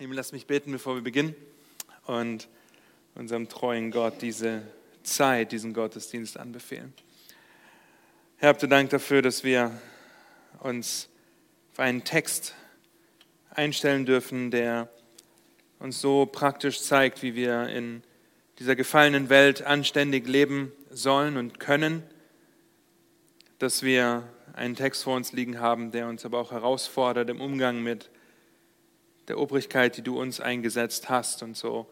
Lieben, lass mich beten, bevor wir beginnen und unserem treuen Gott diese Zeit, diesen Gottesdienst anbefehlen. Herr, habt Dank dafür, dass wir uns auf einen Text einstellen dürfen, der uns so praktisch zeigt, wie wir in dieser gefallenen Welt anständig leben sollen und können, dass wir einen Text vor uns liegen haben, der uns aber auch herausfordert im Umgang mit der Obrigkeit, die du uns eingesetzt hast. Und so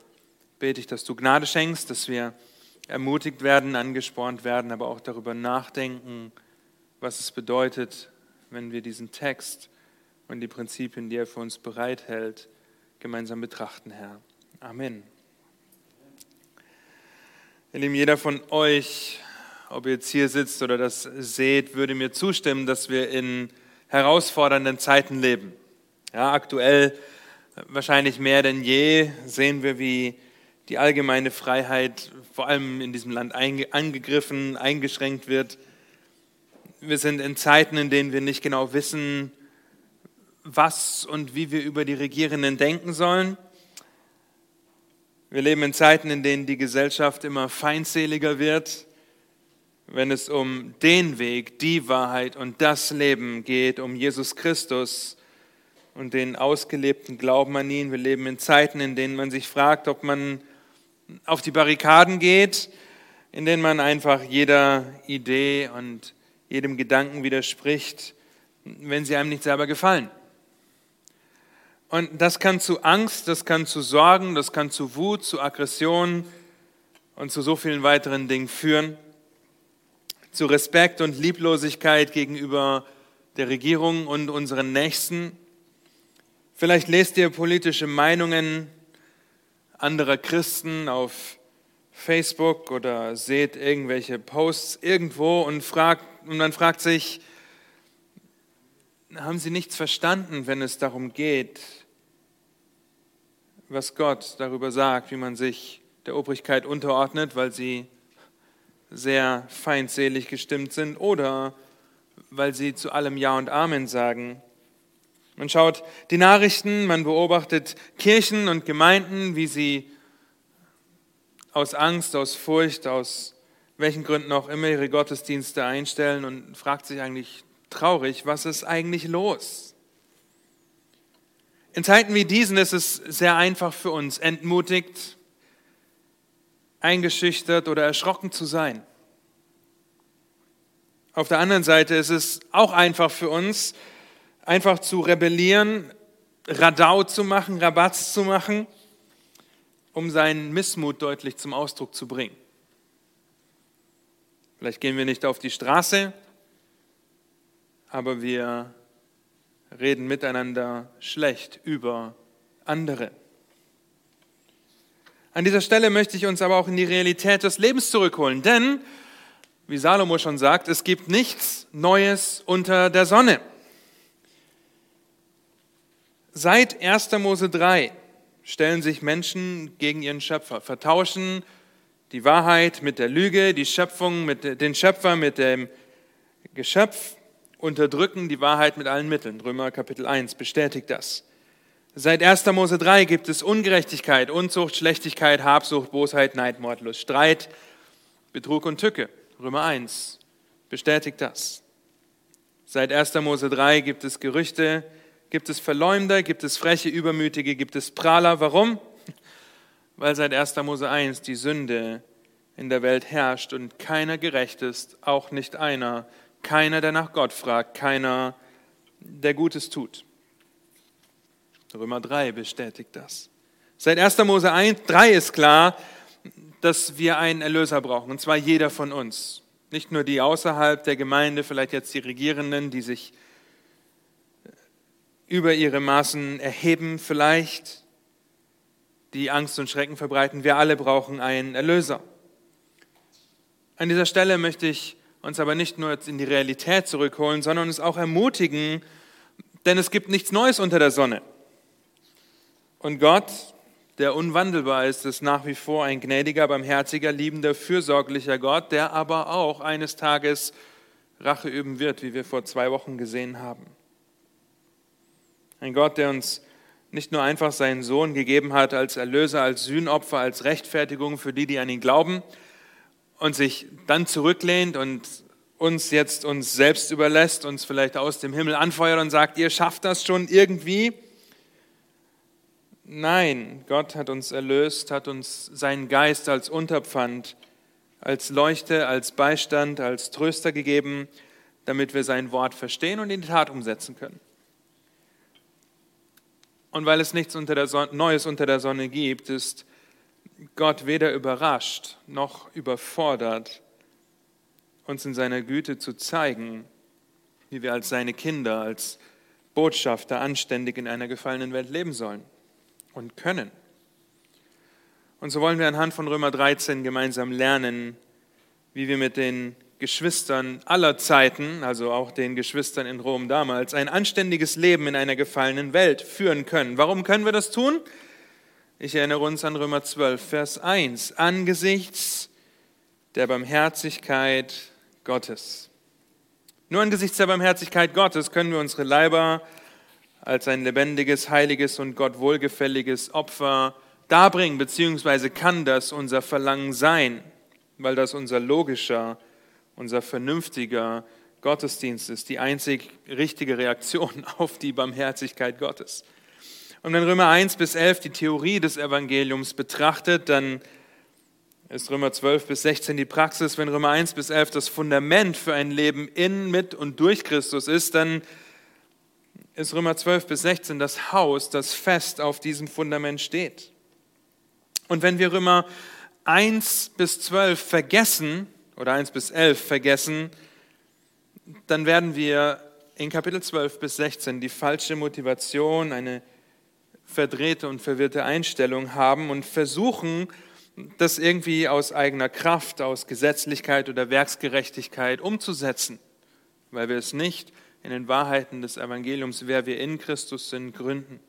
bete ich, dass du Gnade schenkst, dass wir ermutigt werden, angespornt werden, aber auch darüber nachdenken, was es bedeutet, wenn wir diesen Text und die Prinzipien, die er für uns bereithält, gemeinsam betrachten, Herr. Amen. Ihr Lieben, jeder von euch, ob ihr jetzt hier sitzt oder das seht, würde mir zustimmen, dass wir in herausfordernden Zeiten leben. Ja, aktuell Wahrscheinlich mehr denn je sehen wir, wie die allgemeine Freiheit vor allem in diesem Land angegriffen, eingeschränkt wird. Wir sind in Zeiten, in denen wir nicht genau wissen, was und wie wir über die Regierenden denken sollen. Wir leben in Zeiten, in denen die Gesellschaft immer feindseliger wird, wenn es um den Weg, die Wahrheit und das Leben geht, um Jesus Christus und den ausgelebten Glauben an ihn. Wir leben in Zeiten, in denen man sich fragt, ob man auf die Barrikaden geht, in denen man einfach jeder Idee und jedem Gedanken widerspricht, wenn sie einem nicht selber gefallen. Und das kann zu Angst, das kann zu Sorgen, das kann zu Wut, zu Aggression und zu so vielen weiteren Dingen führen. Zu Respekt und Lieblosigkeit gegenüber der Regierung und unseren Nächsten. Vielleicht lest ihr politische Meinungen anderer Christen auf Facebook oder seht irgendwelche Posts irgendwo und, fragt, und man fragt sich, haben sie nichts verstanden, wenn es darum geht, was Gott darüber sagt, wie man sich der Obrigkeit unterordnet, weil sie sehr feindselig gestimmt sind oder weil sie zu allem Ja und Amen sagen. Man schaut die Nachrichten, man beobachtet Kirchen und Gemeinden, wie sie aus Angst, aus Furcht, aus welchen Gründen auch immer ihre Gottesdienste einstellen und fragt sich eigentlich traurig, was ist eigentlich los? In Zeiten wie diesen ist es sehr einfach für uns, entmutigt, eingeschüchtert oder erschrocken zu sein. Auf der anderen Seite ist es auch einfach für uns, einfach zu rebellieren, Radau zu machen, Rabatz zu machen, um seinen Missmut deutlich zum Ausdruck zu bringen. Vielleicht gehen wir nicht auf die Straße, aber wir reden miteinander schlecht über andere. An dieser Stelle möchte ich uns aber auch in die Realität des Lebens zurückholen, denn, wie Salomo schon sagt, es gibt nichts Neues unter der Sonne. Seit 1. Mose 3 stellen sich Menschen gegen ihren Schöpfer, vertauschen die Wahrheit mit der Lüge, die Schöpfung mit den Schöpfer mit dem Geschöpf, unterdrücken die Wahrheit mit allen Mitteln. Römer Kapitel 1 bestätigt das. Seit 1. Mose 3 gibt es Ungerechtigkeit, Unzucht, Schlechtigkeit, Habsucht, Bosheit, Neid, Mordlust, Streit, Betrug und Tücke. Römer 1 bestätigt das. Seit 1. Mose 3 gibt es Gerüchte, Gibt es Verleumder, gibt es freche, übermütige, gibt es Prahler. Warum? Weil seit 1. Mose 1 die Sünde in der Welt herrscht und keiner gerecht ist, auch nicht einer. Keiner, der nach Gott fragt, keiner, der Gutes tut. Römer 3 bestätigt das. Seit 1. Mose 1, 3 ist klar, dass wir einen Erlöser brauchen, und zwar jeder von uns. Nicht nur die außerhalb der Gemeinde, vielleicht jetzt die Regierenden, die sich über ihre Maßen erheben vielleicht, die Angst und Schrecken verbreiten. Wir alle brauchen einen Erlöser. An dieser Stelle möchte ich uns aber nicht nur in die Realität zurückholen, sondern uns auch ermutigen, denn es gibt nichts Neues unter der Sonne. Und Gott, der unwandelbar ist, ist nach wie vor ein gnädiger, barmherziger, liebender, fürsorglicher Gott, der aber auch eines Tages Rache üben wird, wie wir vor zwei Wochen gesehen haben. Ein Gott, der uns nicht nur einfach seinen Sohn gegeben hat als Erlöser, als Sühnopfer, als Rechtfertigung für die, die an ihn glauben und sich dann zurücklehnt und uns jetzt uns selbst überlässt, uns vielleicht aus dem Himmel anfeuert und sagt, ihr schafft das schon irgendwie. Nein, Gott hat uns erlöst, hat uns seinen Geist als Unterpfand, als Leuchte, als Beistand, als Tröster gegeben, damit wir sein Wort verstehen und in die Tat umsetzen können. Und weil es nichts unter Sonne, Neues unter der Sonne gibt, ist Gott weder überrascht noch überfordert, uns in seiner Güte zu zeigen, wie wir als seine Kinder, als Botschafter anständig in einer gefallenen Welt leben sollen und können. Und so wollen wir anhand von Römer 13 gemeinsam lernen, wie wir mit den Geschwistern aller Zeiten, also auch den Geschwistern in Rom damals, ein anständiges Leben in einer gefallenen Welt führen können. Warum können wir das tun? Ich erinnere uns an Römer 12, Vers 1. Angesichts der Barmherzigkeit Gottes. Nur angesichts der Barmherzigkeit Gottes können wir unsere Leiber als ein lebendiges, heiliges und Gott wohlgefälliges Opfer darbringen, beziehungsweise kann das unser Verlangen sein, weil das unser logischer unser vernünftiger Gottesdienst ist, die einzig richtige Reaktion auf die Barmherzigkeit Gottes. Und wenn Römer 1 bis 11 die Theorie des Evangeliums betrachtet, dann ist Römer 12 bis 16 die Praxis. Wenn Römer 1 bis 11 das Fundament für ein Leben in, mit und durch Christus ist, dann ist Römer 12 bis 16 das Haus, das fest auf diesem Fundament steht. Und wenn wir Römer 1 bis 12 vergessen, oder 1 bis 11 vergessen, dann werden wir in Kapitel 12 bis 16 die falsche Motivation, eine verdrehte und verwirrte Einstellung haben und versuchen, das irgendwie aus eigener Kraft, aus Gesetzlichkeit oder Werksgerechtigkeit umzusetzen, weil wir es nicht in den Wahrheiten des Evangeliums, wer wir in Christus sind, gründen.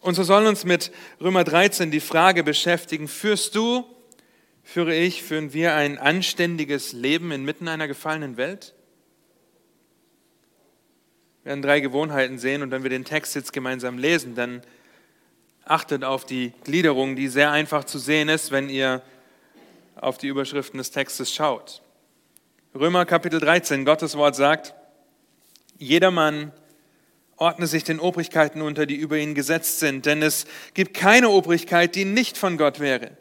Und so soll uns mit Römer 13 die Frage beschäftigen, führst du führe ich, führen wir ein anständiges Leben inmitten einer gefallenen Welt? Wir werden drei Gewohnheiten sehen und wenn wir den Text jetzt gemeinsam lesen, dann achtet auf die Gliederung, die sehr einfach zu sehen ist, wenn ihr auf die Überschriften des Textes schaut. Römer Kapitel 13, Gottes Wort sagt, jedermann ordne sich den Obrigkeiten unter, die über ihn gesetzt sind, denn es gibt keine Obrigkeit, die nicht von Gott wäre.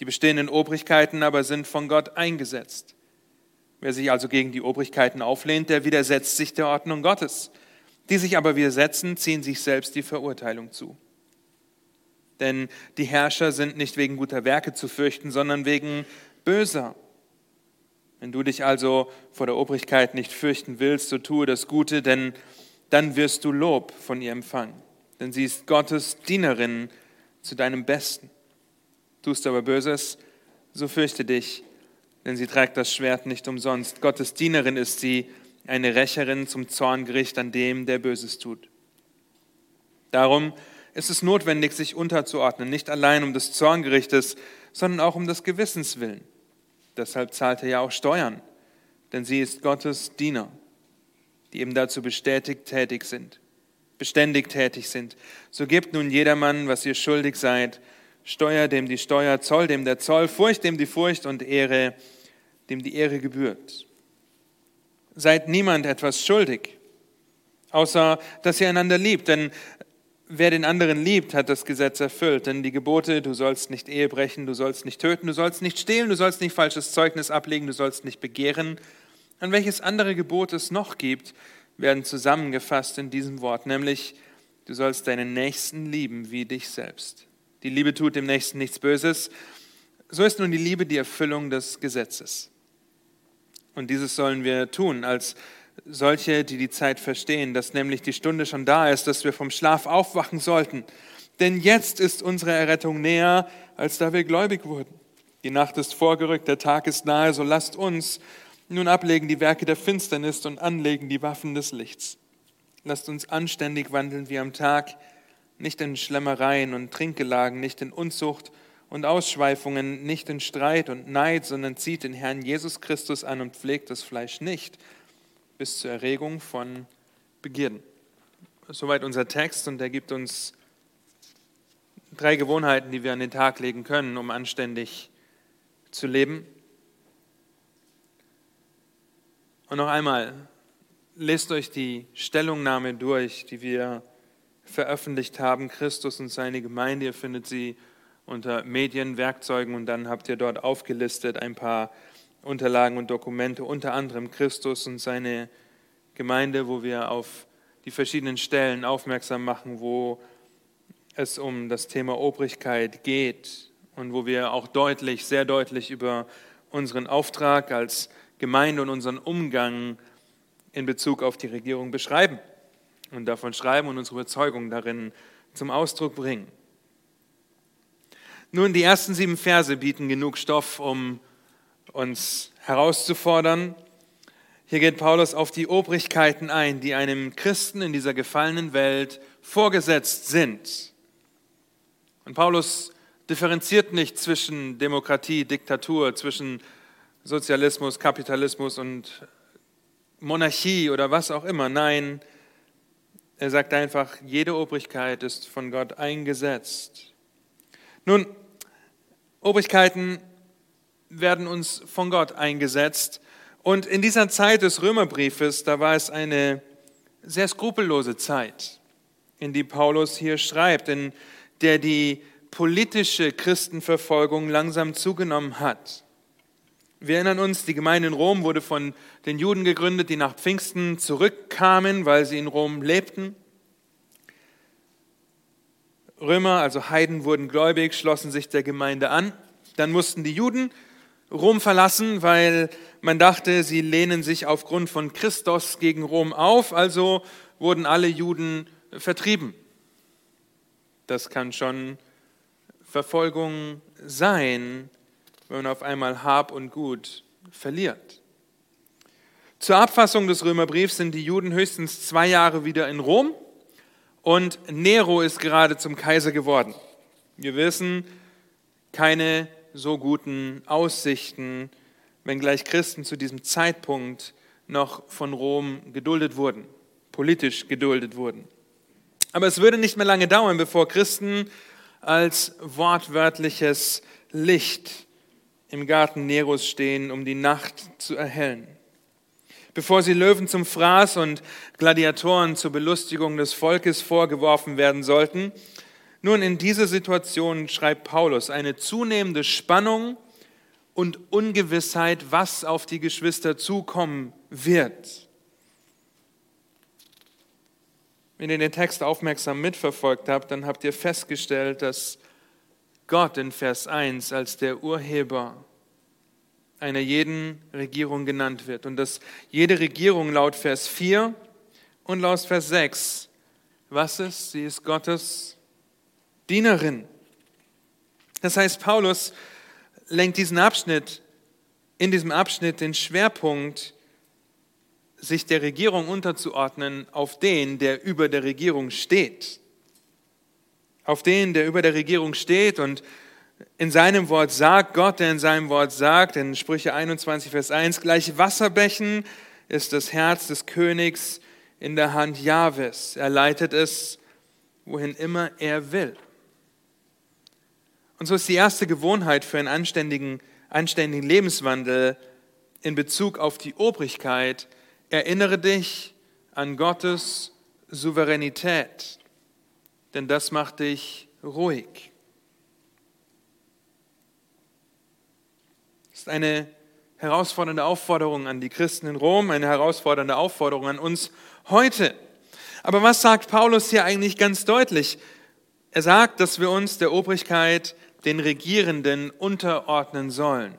Die bestehenden Obrigkeiten aber sind von Gott eingesetzt. Wer sich also gegen die Obrigkeiten auflehnt, der widersetzt sich der Ordnung Gottes. Die sich aber widersetzen, ziehen sich selbst die Verurteilung zu. Denn die Herrscher sind nicht wegen guter Werke zu fürchten, sondern wegen böser. Wenn du dich also vor der Obrigkeit nicht fürchten willst, so tue das Gute, denn dann wirst du Lob von ihr empfangen. Denn sie ist Gottes Dienerin zu deinem Besten. Tust aber Böses, so fürchte dich, denn sie trägt das Schwert nicht umsonst. Gottes Dienerin ist sie, eine Rächerin zum Zorngericht an dem, der Böses tut. Darum ist es notwendig, sich unterzuordnen, nicht allein um des Zorngerichtes, sondern auch um des Gewissens willen. Deshalb zahlt er ja auch Steuern, denn sie ist Gottes Diener, die eben dazu bestätigt tätig sind, beständig tätig sind. So gebt nun jedermann, was ihr schuldig seid, Steuer, dem die Steuer, Zoll, dem der Zoll, Furcht, dem die Furcht und Ehre, dem die Ehre gebührt. Seid niemand etwas schuldig, außer dass ihr einander liebt, denn wer den anderen liebt, hat das Gesetz erfüllt. Denn die Gebote, du sollst nicht Ehe brechen, du sollst nicht töten, du sollst nicht stehlen, du sollst nicht falsches Zeugnis ablegen, du sollst nicht begehren, an welches andere Gebot es noch gibt, werden zusammengefasst in diesem Wort, nämlich du sollst deinen Nächsten lieben wie dich selbst. Die Liebe tut dem Nächsten nichts Böses. So ist nun die Liebe die Erfüllung des Gesetzes. Und dieses sollen wir tun als solche, die die Zeit verstehen, dass nämlich die Stunde schon da ist, dass wir vom Schlaf aufwachen sollten. Denn jetzt ist unsere Errettung näher, als da wir gläubig wurden. Die Nacht ist vorgerückt, der Tag ist nahe, so lasst uns nun ablegen die Werke der Finsternis und anlegen die Waffen des Lichts. Lasst uns anständig wandeln wie am Tag, nicht in Schlemmereien und Trinkgelagen, nicht in Unzucht und Ausschweifungen, nicht in Streit und Neid, sondern zieht den Herrn Jesus Christus an und pflegt das Fleisch nicht bis zur Erregung von Begierden. Soweit unser Text und er gibt uns drei Gewohnheiten, die wir an den Tag legen können, um anständig zu leben. Und noch einmal, lest euch die Stellungnahme durch, die wir veröffentlicht haben, Christus und seine Gemeinde. Ihr findet sie unter Medienwerkzeugen und dann habt ihr dort aufgelistet ein paar Unterlagen und Dokumente, unter anderem Christus und seine Gemeinde, wo wir auf die verschiedenen Stellen aufmerksam machen, wo es um das Thema Obrigkeit geht und wo wir auch deutlich, sehr deutlich über unseren Auftrag als Gemeinde und unseren Umgang in Bezug auf die Regierung beschreiben und davon schreiben und unsere Überzeugung darin zum Ausdruck bringen. Nun, die ersten sieben Verse bieten genug Stoff, um uns herauszufordern. Hier geht Paulus auf die Obrigkeiten ein, die einem Christen in dieser gefallenen Welt vorgesetzt sind. Und Paulus differenziert nicht zwischen Demokratie, Diktatur, zwischen Sozialismus, Kapitalismus und Monarchie oder was auch immer. Nein, er sagt einfach, jede Obrigkeit ist von Gott eingesetzt. Nun, Obrigkeiten werden uns von Gott eingesetzt. Und in dieser Zeit des Römerbriefes, da war es eine sehr skrupellose Zeit, in die Paulus hier schreibt, in der die politische Christenverfolgung langsam zugenommen hat. Wir erinnern uns, die Gemeinde in Rom wurde von den Juden gegründet, die nach Pfingsten zurückkamen, weil sie in Rom lebten. Römer, also Heiden, wurden gläubig, schlossen sich der Gemeinde an. Dann mussten die Juden Rom verlassen, weil man dachte, sie lehnen sich aufgrund von Christus gegen Rom auf, also wurden alle Juden vertrieben. Das kann schon Verfolgung sein, wenn man auf einmal Hab und Gut verliert. Zur Abfassung des Römerbriefs sind die Juden höchstens zwei Jahre wieder in Rom und Nero ist gerade zum Kaiser geworden. Wir wissen, keine so guten Aussichten, wenngleich Christen zu diesem Zeitpunkt noch von Rom geduldet wurden, politisch geduldet wurden. Aber es würde nicht mehr lange dauern, bevor Christen als wortwörtliches Licht im Garten Neros stehen, um die Nacht zu erhellen. Bevor sie Löwen zum Fraß und Gladiatoren zur Belustigung des Volkes vorgeworfen werden sollten. Nun, in dieser Situation schreibt Paulus eine zunehmende Spannung und Ungewissheit, was auf die Geschwister zukommen wird. Wenn ihr den Text aufmerksam mitverfolgt habt, dann habt ihr festgestellt, dass Gott in Vers 1 als der Urheber einer jeden Regierung genannt wird und dass jede Regierung laut Vers 4 und laut Vers 6, was ist? Sie ist Gottes Dienerin. Das heißt, Paulus lenkt diesen Abschnitt, in diesem Abschnitt den Schwerpunkt, sich der Regierung unterzuordnen, auf den, der über der Regierung steht auf den, der über der Regierung steht und in seinem Wort sagt, Gott, der in seinem Wort sagt, in Sprüche 21, Vers 1, gleich Wasserbächen ist das Herz des Königs in der Hand Jahwes. Er leitet es, wohin immer er will. Und so ist die erste Gewohnheit für einen anständigen, anständigen Lebenswandel in Bezug auf die Obrigkeit, erinnere dich an Gottes Souveränität denn das macht dich ruhig. Das ist eine herausfordernde Aufforderung an die Christen in Rom, eine herausfordernde Aufforderung an uns heute. Aber was sagt Paulus hier eigentlich ganz deutlich? Er sagt, dass wir uns der Obrigkeit, den Regierenden unterordnen sollen.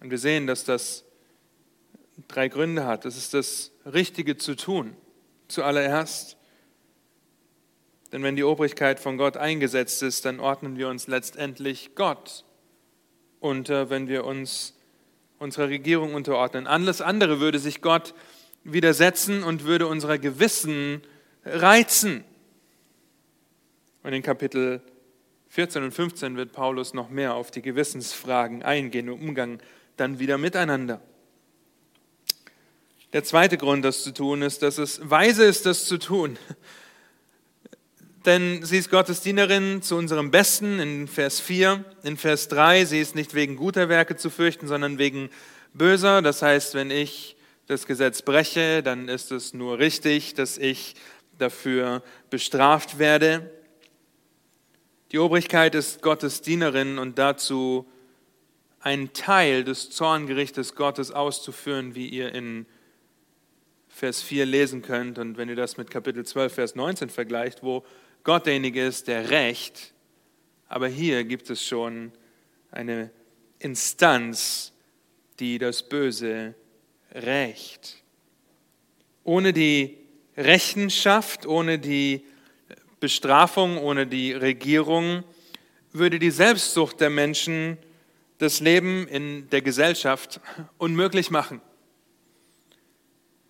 Und wir sehen, dass das drei Gründe hat. Das ist das Richtige zu tun. Zuallererst, denn wenn die Obrigkeit von Gott eingesetzt ist, dann ordnen wir uns letztendlich Gott unter, wenn wir uns unserer Regierung unterordnen. Alles andere würde sich Gott widersetzen und würde unser Gewissen reizen. Und in Kapitel 14 und 15 wird Paulus noch mehr auf die Gewissensfragen eingehen im Umgang dann wieder miteinander. Der zweite Grund, das zu tun, ist, dass es weise ist, das zu tun denn sie ist Gottes Dienerin zu unserem Besten in Vers 4. In Vers 3, sie ist nicht wegen guter Werke zu fürchten, sondern wegen böser. Das heißt, wenn ich das Gesetz breche, dann ist es nur richtig, dass ich dafür bestraft werde. Die Obrigkeit ist Gottes Dienerin und dazu einen Teil des Zorngerichtes Gottes auszuführen, wie ihr in Vers 4 lesen könnt. Und wenn ihr das mit Kapitel 12, Vers 19 vergleicht, wo Gott derjenige ist, der Recht, aber hier gibt es schon eine Instanz, die das Böse rächt. Ohne die Rechenschaft, ohne die Bestrafung, ohne die Regierung würde die Selbstsucht der Menschen das Leben in der Gesellschaft unmöglich machen.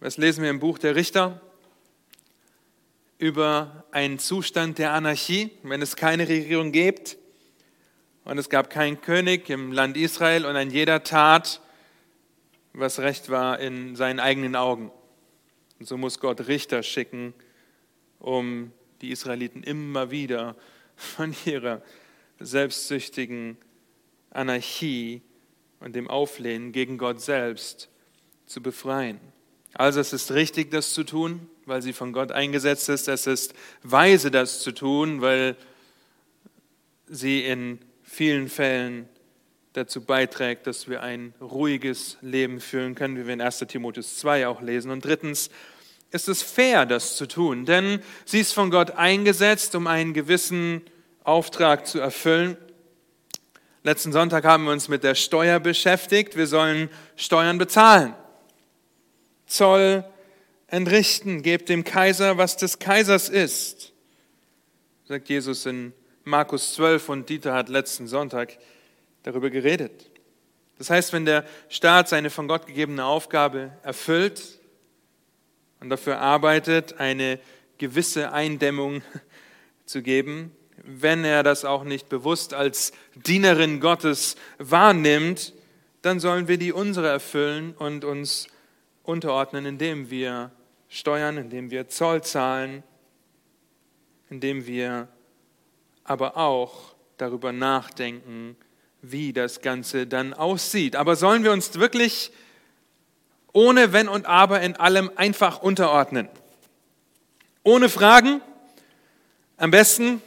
Was lesen wir im Buch der Richter? Über einen Zustand der Anarchie, wenn es keine Regierung gibt und es gab keinen König im Land Israel und ein jeder tat, was recht war in seinen eigenen Augen. Und so muss Gott Richter schicken, um die Israeliten immer wieder von ihrer selbstsüchtigen Anarchie und dem Auflehnen gegen Gott selbst zu befreien. Also es ist richtig, das zu tun, weil sie von Gott eingesetzt ist. Es ist weise, das zu tun, weil sie in vielen Fällen dazu beiträgt, dass wir ein ruhiges Leben führen können, wie wir in 1 Timotheus 2 auch lesen. Und drittens ist es fair, das zu tun, denn sie ist von Gott eingesetzt, um einen gewissen Auftrag zu erfüllen. Letzten Sonntag haben wir uns mit der Steuer beschäftigt. Wir sollen Steuern bezahlen. Zoll entrichten, gebt dem Kaiser, was des Kaisers ist, sagt Jesus in Markus 12 und Dieter hat letzten Sonntag darüber geredet. Das heißt, wenn der Staat seine von Gott gegebene Aufgabe erfüllt und dafür arbeitet, eine gewisse Eindämmung zu geben, wenn er das auch nicht bewusst als Dienerin Gottes wahrnimmt, dann sollen wir die unsere erfüllen und uns unterordnen, indem wir steuern, indem wir Zoll zahlen, indem wir aber auch darüber nachdenken, wie das Ganze dann aussieht. Aber sollen wir uns wirklich ohne Wenn und Aber in allem einfach unterordnen? Ohne Fragen? Am besten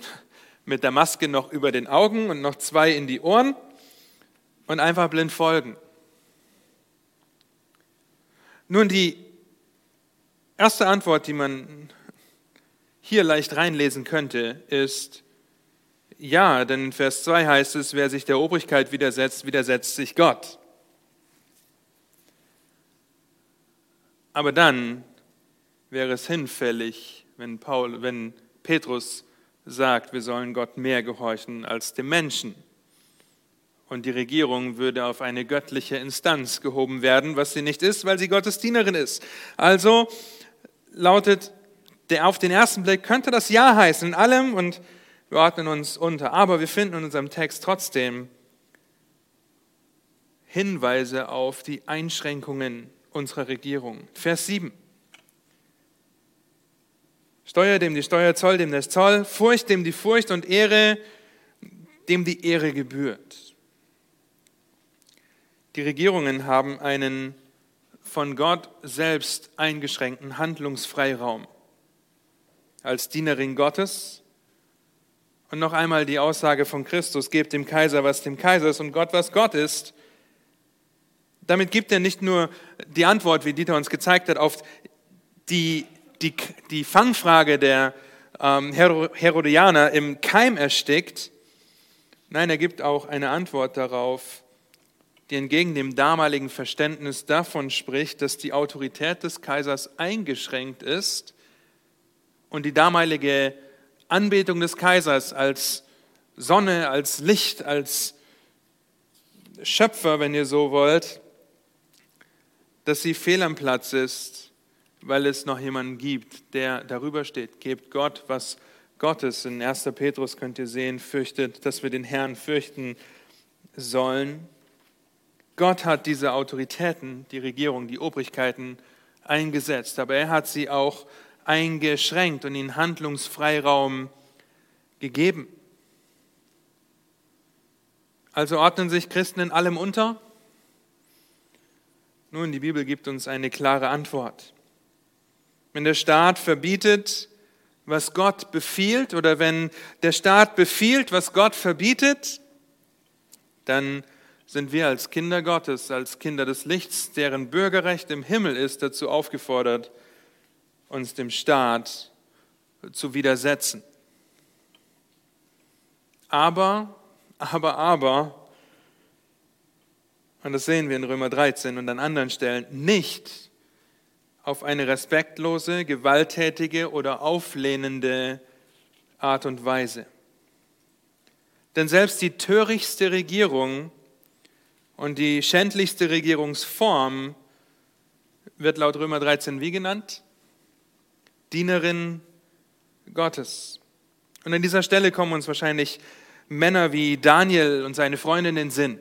mit der Maske noch über den Augen und noch zwei in die Ohren und einfach blind folgen. Nun, die erste Antwort, die man hier leicht reinlesen könnte, ist ja, denn in Vers 2 heißt es, wer sich der Obrigkeit widersetzt, widersetzt sich Gott. Aber dann wäre es hinfällig, wenn, Paul, wenn Petrus sagt, wir sollen Gott mehr gehorchen als dem Menschen und die Regierung würde auf eine göttliche Instanz gehoben werden, was sie nicht ist, weil sie Gottes Dienerin ist. Also lautet der auf den ersten Blick könnte das Ja heißen in allem und wir ordnen uns unter. Aber wir finden in unserem Text trotzdem Hinweise auf die Einschränkungen unserer Regierung. Vers 7. Steuer dem die Steuer, Zoll dem das Zoll, Furcht dem die Furcht und Ehre dem die Ehre gebührt. Die Regierungen haben einen von Gott selbst eingeschränkten Handlungsfreiraum. Als Dienerin Gottes und noch einmal die Aussage von Christus, gebt dem Kaiser, was dem Kaiser ist und Gott, was Gott ist. Damit gibt er nicht nur die Antwort, wie Dieter uns gezeigt hat, auf die, die, die Fangfrage der ähm, Herodianer im Keim erstickt. Nein, er gibt auch eine Antwort darauf, die entgegen dem damaligen Verständnis davon spricht, dass die Autorität des Kaisers eingeschränkt ist und die damalige Anbetung des Kaisers als Sonne, als Licht, als Schöpfer, wenn ihr so wollt, dass sie fehl am Platz ist, weil es noch jemanden gibt, der darüber steht. Gebt Gott, was Gottes. In 1. Petrus könnt ihr sehen, fürchtet, dass wir den Herrn fürchten sollen. Gott hat diese Autoritäten, die Regierung, die Obrigkeiten eingesetzt, aber er hat sie auch eingeschränkt und ihnen Handlungsfreiraum gegeben. Also ordnen sich Christen in allem unter? Nun, die Bibel gibt uns eine klare Antwort. Wenn der Staat verbietet, was Gott befiehlt, oder wenn der Staat befiehlt, was Gott verbietet, dann sind wir als Kinder Gottes, als Kinder des Lichts, deren Bürgerrecht im Himmel ist, dazu aufgefordert, uns dem Staat zu widersetzen. Aber, aber, aber, und das sehen wir in Römer 13 und an anderen Stellen, nicht auf eine respektlose, gewalttätige oder auflehnende Art und Weise. Denn selbst die törichtste Regierung und die schändlichste Regierungsform wird laut Römer 13 wie genannt? Dienerin Gottes. Und an dieser Stelle kommen uns wahrscheinlich Männer wie Daniel und seine Freundin in den Sinn.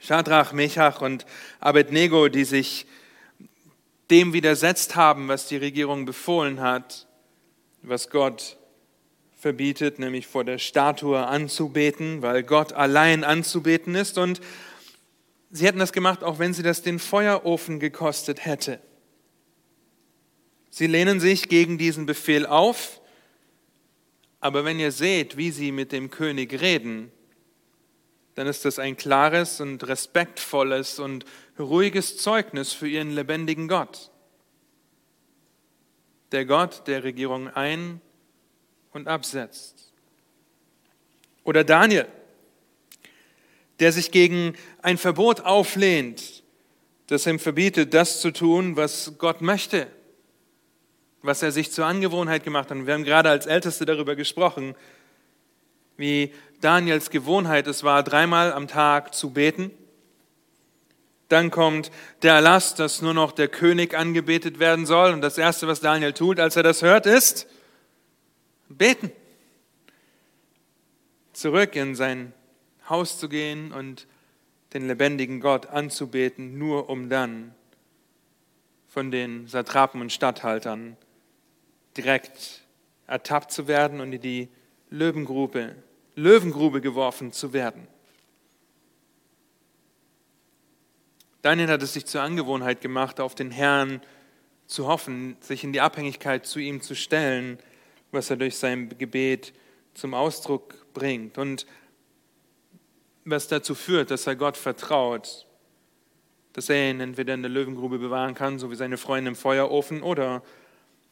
Shadrach, Mechach und Abednego, die sich dem widersetzt haben, was die Regierung befohlen hat, was Gott verbietet, nämlich vor der Statue anzubeten, weil Gott allein anzubeten ist. Und sie hätten das gemacht, auch wenn sie das den Feuerofen gekostet hätte. Sie lehnen sich gegen diesen Befehl auf, aber wenn ihr seht, wie sie mit dem König reden, dann ist das ein klares und respektvolles und ruhiges Zeugnis für ihren lebendigen Gott. Der Gott, der Regierung ein- und absetzt. Oder Daniel, der sich gegen ein Verbot auflehnt, das ihm verbietet, das zu tun, was Gott möchte, was er sich zur Angewohnheit gemacht hat. Und wir haben gerade als Älteste darüber gesprochen, wie Daniels Gewohnheit es war, dreimal am Tag zu beten. Dann kommt der Erlass, dass nur noch der König angebetet werden soll. Und das Erste, was Daniel tut, als er das hört, ist beten. Zurück in sein Haus zu gehen und den lebendigen Gott anzubeten, nur um dann von den Satrapen und Statthaltern direkt ertappt zu werden und in die Löwengrube Löwengrube geworfen zu werden. Daniel hat es sich zur Angewohnheit gemacht, auf den Herrn zu hoffen, sich in die Abhängigkeit zu ihm zu stellen, was er durch sein Gebet zum Ausdruck bringt und was dazu führt, dass er Gott vertraut, dass er ihn entweder in der Löwengrube bewahren kann, so wie seine Freunde im Feuerofen, oder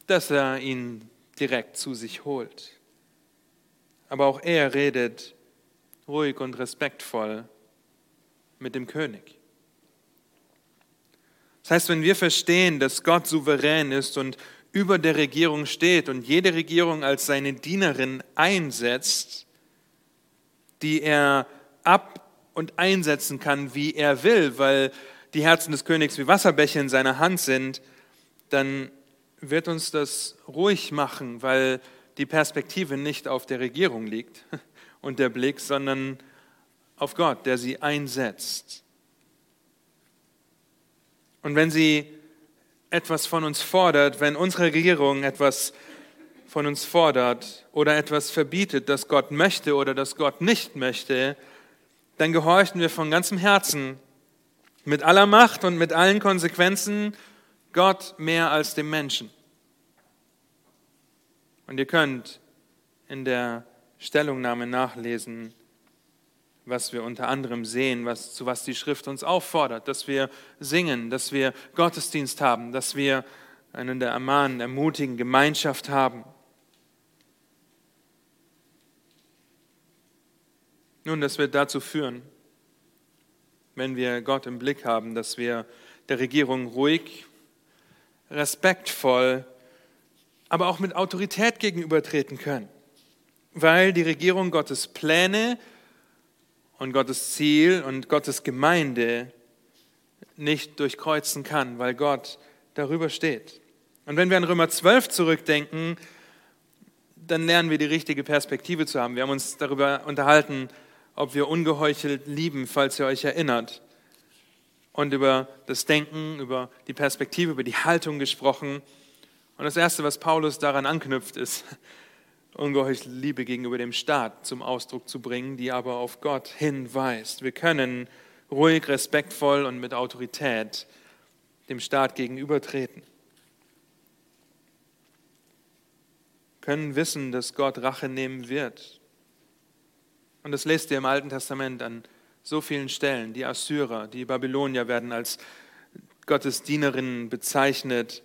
dass er ihn direkt zu sich holt aber auch er redet ruhig und respektvoll mit dem König. Das heißt, wenn wir verstehen, dass Gott souverän ist und über der Regierung steht und jede Regierung als seine Dienerin einsetzt, die er ab und einsetzen kann, wie er will, weil die Herzen des Königs wie Wasserbäche in seiner Hand sind, dann wird uns das ruhig machen, weil die Perspektive nicht auf der Regierung liegt und der Blick, sondern auf Gott, der sie einsetzt. Und wenn sie etwas von uns fordert, wenn unsere Regierung etwas von uns fordert oder etwas verbietet, das Gott möchte oder das Gott nicht möchte, dann gehorchen wir von ganzem Herzen, mit aller Macht und mit allen Konsequenzen Gott mehr als dem Menschen. Und ihr könnt in der Stellungnahme nachlesen, was wir unter anderem sehen, was, zu was die Schrift uns auffordert, dass wir singen, dass wir Gottesdienst haben, dass wir einander ermahnen, ermutigen, Gemeinschaft haben. Nun, das wird dazu führen, wenn wir Gott im Blick haben, dass wir der Regierung ruhig, respektvoll aber auch mit Autorität gegenübertreten können, weil die Regierung Gottes Pläne und Gottes Ziel und Gottes Gemeinde nicht durchkreuzen kann, weil Gott darüber steht. Und wenn wir an Römer 12 zurückdenken, dann lernen wir die richtige Perspektive zu haben. Wir haben uns darüber unterhalten, ob wir ungeheuchelt lieben, falls ihr euch erinnert. Und über das Denken, über die Perspektive, über die Haltung gesprochen. Und das Erste, was Paulus daran anknüpft, ist, ungeheuerliche Liebe gegenüber dem Staat zum Ausdruck zu bringen, die aber auf Gott hinweist. Wir können ruhig, respektvoll und mit Autorität dem Staat gegenübertreten. Können wissen, dass Gott Rache nehmen wird. Und das lest ihr im Alten Testament an so vielen Stellen. Die Assyrer, die Babylonier werden als Gottes Dienerinnen bezeichnet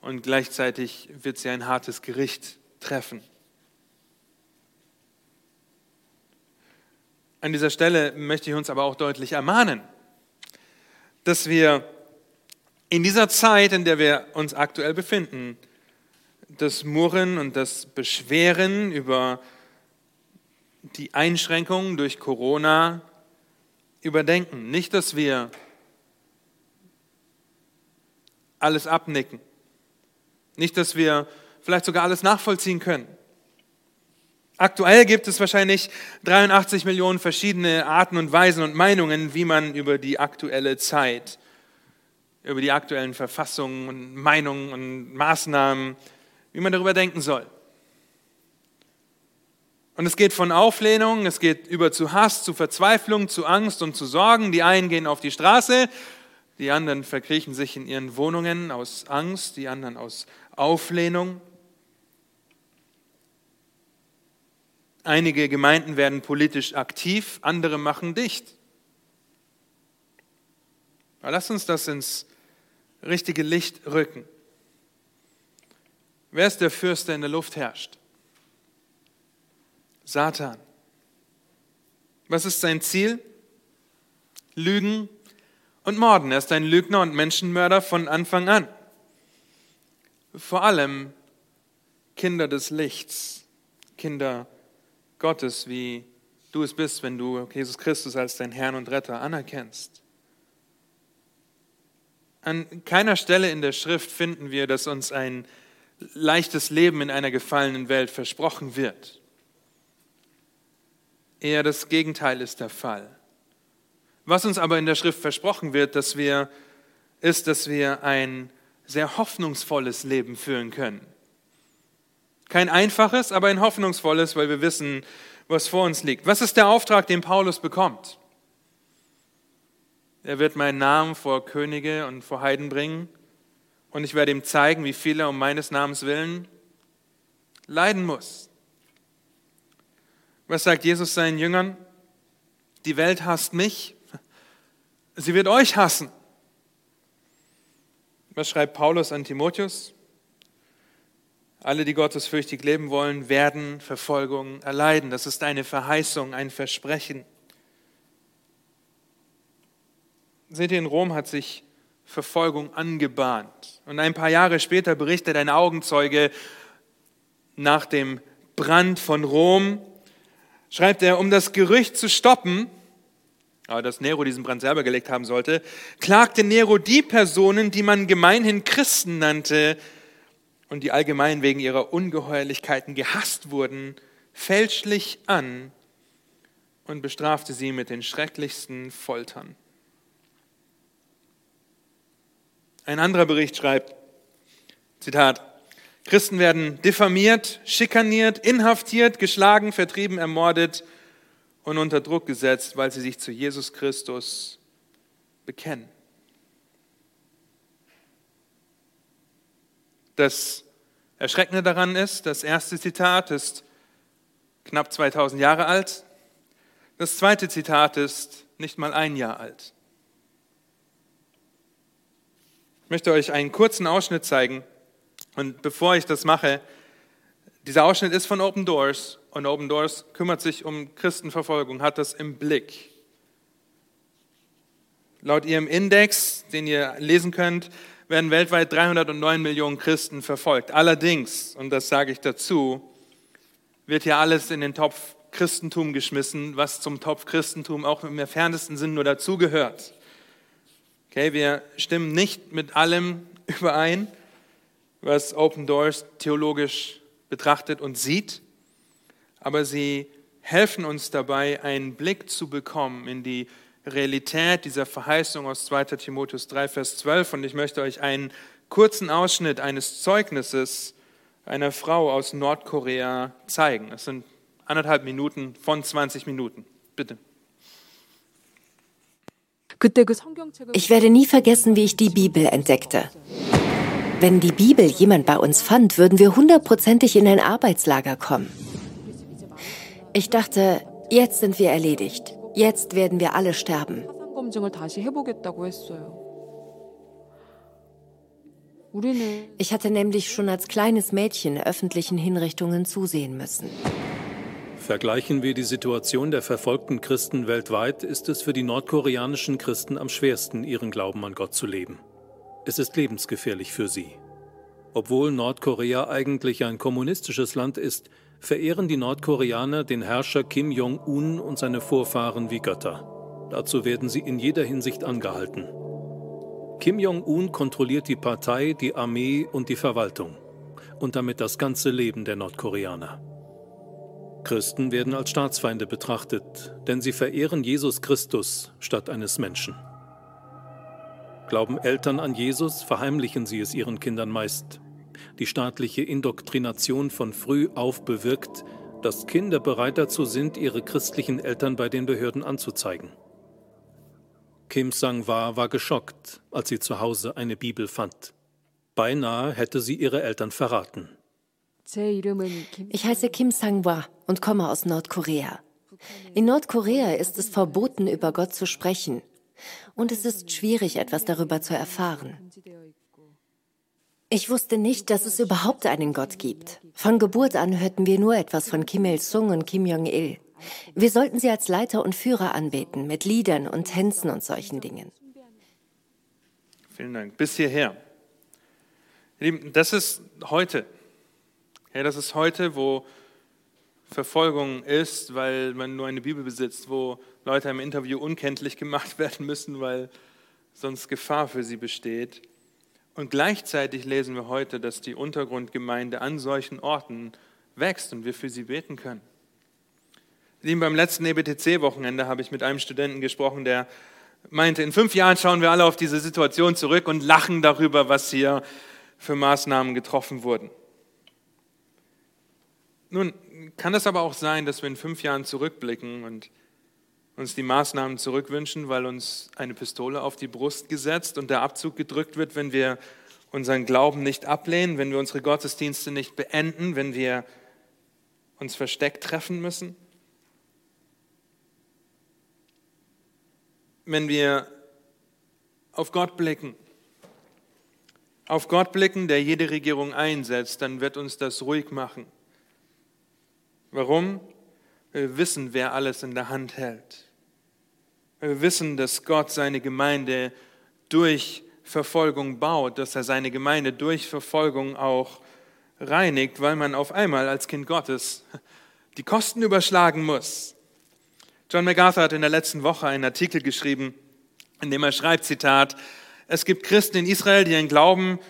und gleichzeitig wird sie ein hartes Gericht treffen. An dieser Stelle möchte ich uns aber auch deutlich ermahnen, dass wir in dieser Zeit, in der wir uns aktuell befinden, das Murren und das Beschweren über die Einschränkungen durch Corona überdenken. Nicht, dass wir alles abnicken. Nicht, dass wir vielleicht sogar alles nachvollziehen können. Aktuell gibt es wahrscheinlich 83 Millionen verschiedene Arten und Weisen und Meinungen, wie man über die aktuelle Zeit, über die aktuellen Verfassungen und Meinungen und Maßnahmen, wie man darüber denken soll. Und es geht von Auflehnung, es geht über zu Hass, zu Verzweiflung, zu Angst und zu Sorgen. Die einen gehen auf die Straße, die anderen verkriechen sich in ihren Wohnungen aus Angst, die anderen aus Auflehnung. Einige Gemeinden werden politisch aktiv, andere machen dicht. Aber lass uns das ins richtige Licht rücken. Wer ist der Fürst, der in der Luft herrscht? Satan. Was ist sein Ziel? Lügen und Morden. Er ist ein Lügner und Menschenmörder von Anfang an. Vor allem Kinder des Lichts, Kinder Gottes, wie du es bist, wenn du Jesus Christus als dein Herrn und Retter anerkennst. An keiner Stelle in der Schrift finden wir, dass uns ein leichtes Leben in einer gefallenen Welt versprochen wird. Eher das Gegenteil ist der Fall. Was uns aber in der Schrift versprochen wird, dass wir, ist, dass wir ein sehr hoffnungsvolles Leben führen können. Kein einfaches, aber ein hoffnungsvolles, weil wir wissen, was vor uns liegt. Was ist der Auftrag, den Paulus bekommt? Er wird meinen Namen vor Könige und vor Heiden bringen und ich werde ihm zeigen, wie viel er um meines Namens willen leiden muss. Was sagt Jesus seinen Jüngern? Die Welt hasst mich, sie wird euch hassen. Was schreibt Paulus an Timotheus? Alle, die gottesfürchtig leben wollen, werden Verfolgung erleiden. Das ist eine Verheißung, ein Versprechen. Seht ihr, in Rom hat sich Verfolgung angebahnt. Und ein paar Jahre später berichtet ein Augenzeuge nach dem Brand von Rom, schreibt er, um das Gerücht zu stoppen, aber dass Nero diesen Brand selber gelegt haben sollte, klagte Nero die Personen, die man gemeinhin Christen nannte und die allgemein wegen ihrer Ungeheuerlichkeiten gehasst wurden, fälschlich an und bestrafte sie mit den schrecklichsten Foltern. Ein anderer Bericht schreibt, Zitat, Christen werden diffamiert, schikaniert, inhaftiert, geschlagen, vertrieben, ermordet und unter Druck gesetzt, weil sie sich zu Jesus Christus bekennen. Das Erschreckende daran ist, das erste Zitat ist knapp 2000 Jahre alt, das zweite Zitat ist nicht mal ein Jahr alt. Ich möchte euch einen kurzen Ausschnitt zeigen und bevor ich das mache, dieser Ausschnitt ist von Open Doors und Open Doors kümmert sich um Christenverfolgung, hat das im Blick. Laut ihrem Index, den ihr lesen könnt, werden weltweit 309 Millionen Christen verfolgt. Allerdings, und das sage ich dazu, wird hier alles in den Topf Christentum geschmissen, was zum Topf Christentum auch im entferntesten Sinn nur dazugehört. Okay, wir stimmen nicht mit allem überein, was Open Doors theologisch betrachtet und sieht, aber sie helfen uns dabei, einen Blick zu bekommen in die Realität dieser Verheißung aus 2 Timotheus 3, Vers 12. Und ich möchte euch einen kurzen Ausschnitt eines Zeugnisses einer Frau aus Nordkorea zeigen. Es sind anderthalb Minuten von 20 Minuten. Bitte. Ich werde nie vergessen, wie ich die Bibel entdeckte. Wenn die Bibel jemand bei uns fand, würden wir hundertprozentig in ein Arbeitslager kommen. Ich dachte, jetzt sind wir erledigt. Jetzt werden wir alle sterben. Ich hatte nämlich schon als kleines Mädchen öffentlichen Hinrichtungen zusehen müssen. Vergleichen wir die Situation der verfolgten Christen weltweit, ist es für die nordkoreanischen Christen am schwersten, ihren Glauben an Gott zu leben. Es ist lebensgefährlich für sie. Obwohl Nordkorea eigentlich ein kommunistisches Land ist, verehren die Nordkoreaner den Herrscher Kim Jong-un und seine Vorfahren wie Götter. Dazu werden sie in jeder Hinsicht angehalten. Kim Jong-un kontrolliert die Partei, die Armee und die Verwaltung und damit das ganze Leben der Nordkoreaner. Christen werden als Staatsfeinde betrachtet, denn sie verehren Jesus Christus statt eines Menschen. Glauben Eltern an Jesus, verheimlichen sie es ihren Kindern meist. Die staatliche Indoktrination von früh auf bewirkt, dass Kinder bereit dazu sind, ihre christlichen Eltern bei den Behörden anzuzeigen. Kim Sang-wa war geschockt, als sie zu Hause eine Bibel fand. Beinahe hätte sie ihre Eltern verraten. Ich heiße Kim Sang-wa und komme aus Nordkorea. In Nordkorea ist es verboten, über Gott zu sprechen. Und es ist schwierig, etwas darüber zu erfahren. Ich wusste nicht, dass es überhaupt einen Gott gibt. Von Geburt an hörten wir nur etwas von Kim Il-sung und Kim Jong-il. Wir sollten sie als Leiter und Führer anbeten, mit Liedern und Tänzen und solchen Dingen. Vielen Dank. Bis hierher. Das ist heute. Ja, das ist heute, wo Verfolgung ist, weil man nur eine Bibel besitzt, wo Leute im Interview unkenntlich gemacht werden müssen, weil sonst Gefahr für sie besteht. Und gleichzeitig lesen wir heute, dass die Untergrundgemeinde an solchen Orten wächst und wir für sie beten können. Lieben, beim letzten EBTC-Wochenende habe ich mit einem Studenten gesprochen, der meinte, in fünf Jahren schauen wir alle auf diese Situation zurück und lachen darüber, was hier für Maßnahmen getroffen wurden. Nun, kann es aber auch sein, dass wir in fünf Jahren zurückblicken und uns die Maßnahmen zurückwünschen, weil uns eine Pistole auf die Brust gesetzt und der Abzug gedrückt wird, wenn wir unseren Glauben nicht ablehnen, wenn wir unsere Gottesdienste nicht beenden, wenn wir uns versteckt treffen müssen? Wenn wir auf Gott blicken, auf Gott blicken, der jede Regierung einsetzt, dann wird uns das ruhig machen. Warum? Wir wissen, wer alles in der Hand hält. Wir wissen, dass Gott seine Gemeinde durch Verfolgung baut, dass er seine Gemeinde durch Verfolgung auch reinigt, weil man auf einmal als Kind Gottes die Kosten überschlagen muss. John MacArthur hat in der letzten Woche einen Artikel geschrieben, in dem er schreibt, Zitat, es gibt Christen in Israel, die ihren Glauben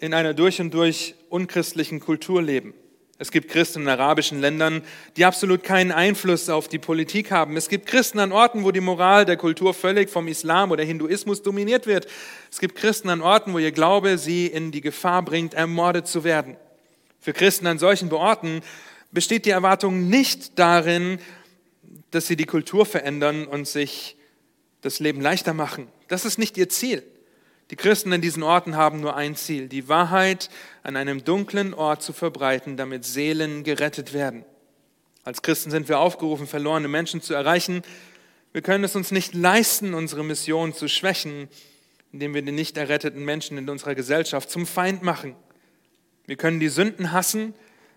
in einer durch und durch unchristlichen Kultur leben. Es gibt Christen in arabischen Ländern, die absolut keinen Einfluss auf die Politik haben. Es gibt Christen an Orten, wo die Moral der Kultur völlig vom Islam oder Hinduismus dominiert wird. Es gibt Christen an Orten, wo ihr Glaube sie in die Gefahr bringt, ermordet zu werden. Für Christen an solchen Orten besteht die Erwartung nicht darin, dass sie die Kultur verändern und sich das Leben leichter machen. Das ist nicht ihr Ziel. Die Christen in diesen Orten haben nur ein Ziel, die Wahrheit an einem dunklen Ort zu verbreiten, damit Seelen gerettet werden. Als Christen sind wir aufgerufen, verlorene Menschen zu erreichen. Wir können es uns nicht leisten, unsere Mission zu schwächen, indem wir die nicht erretteten Menschen in unserer Gesellschaft zum Feind machen. Wir können die Sünden hassen,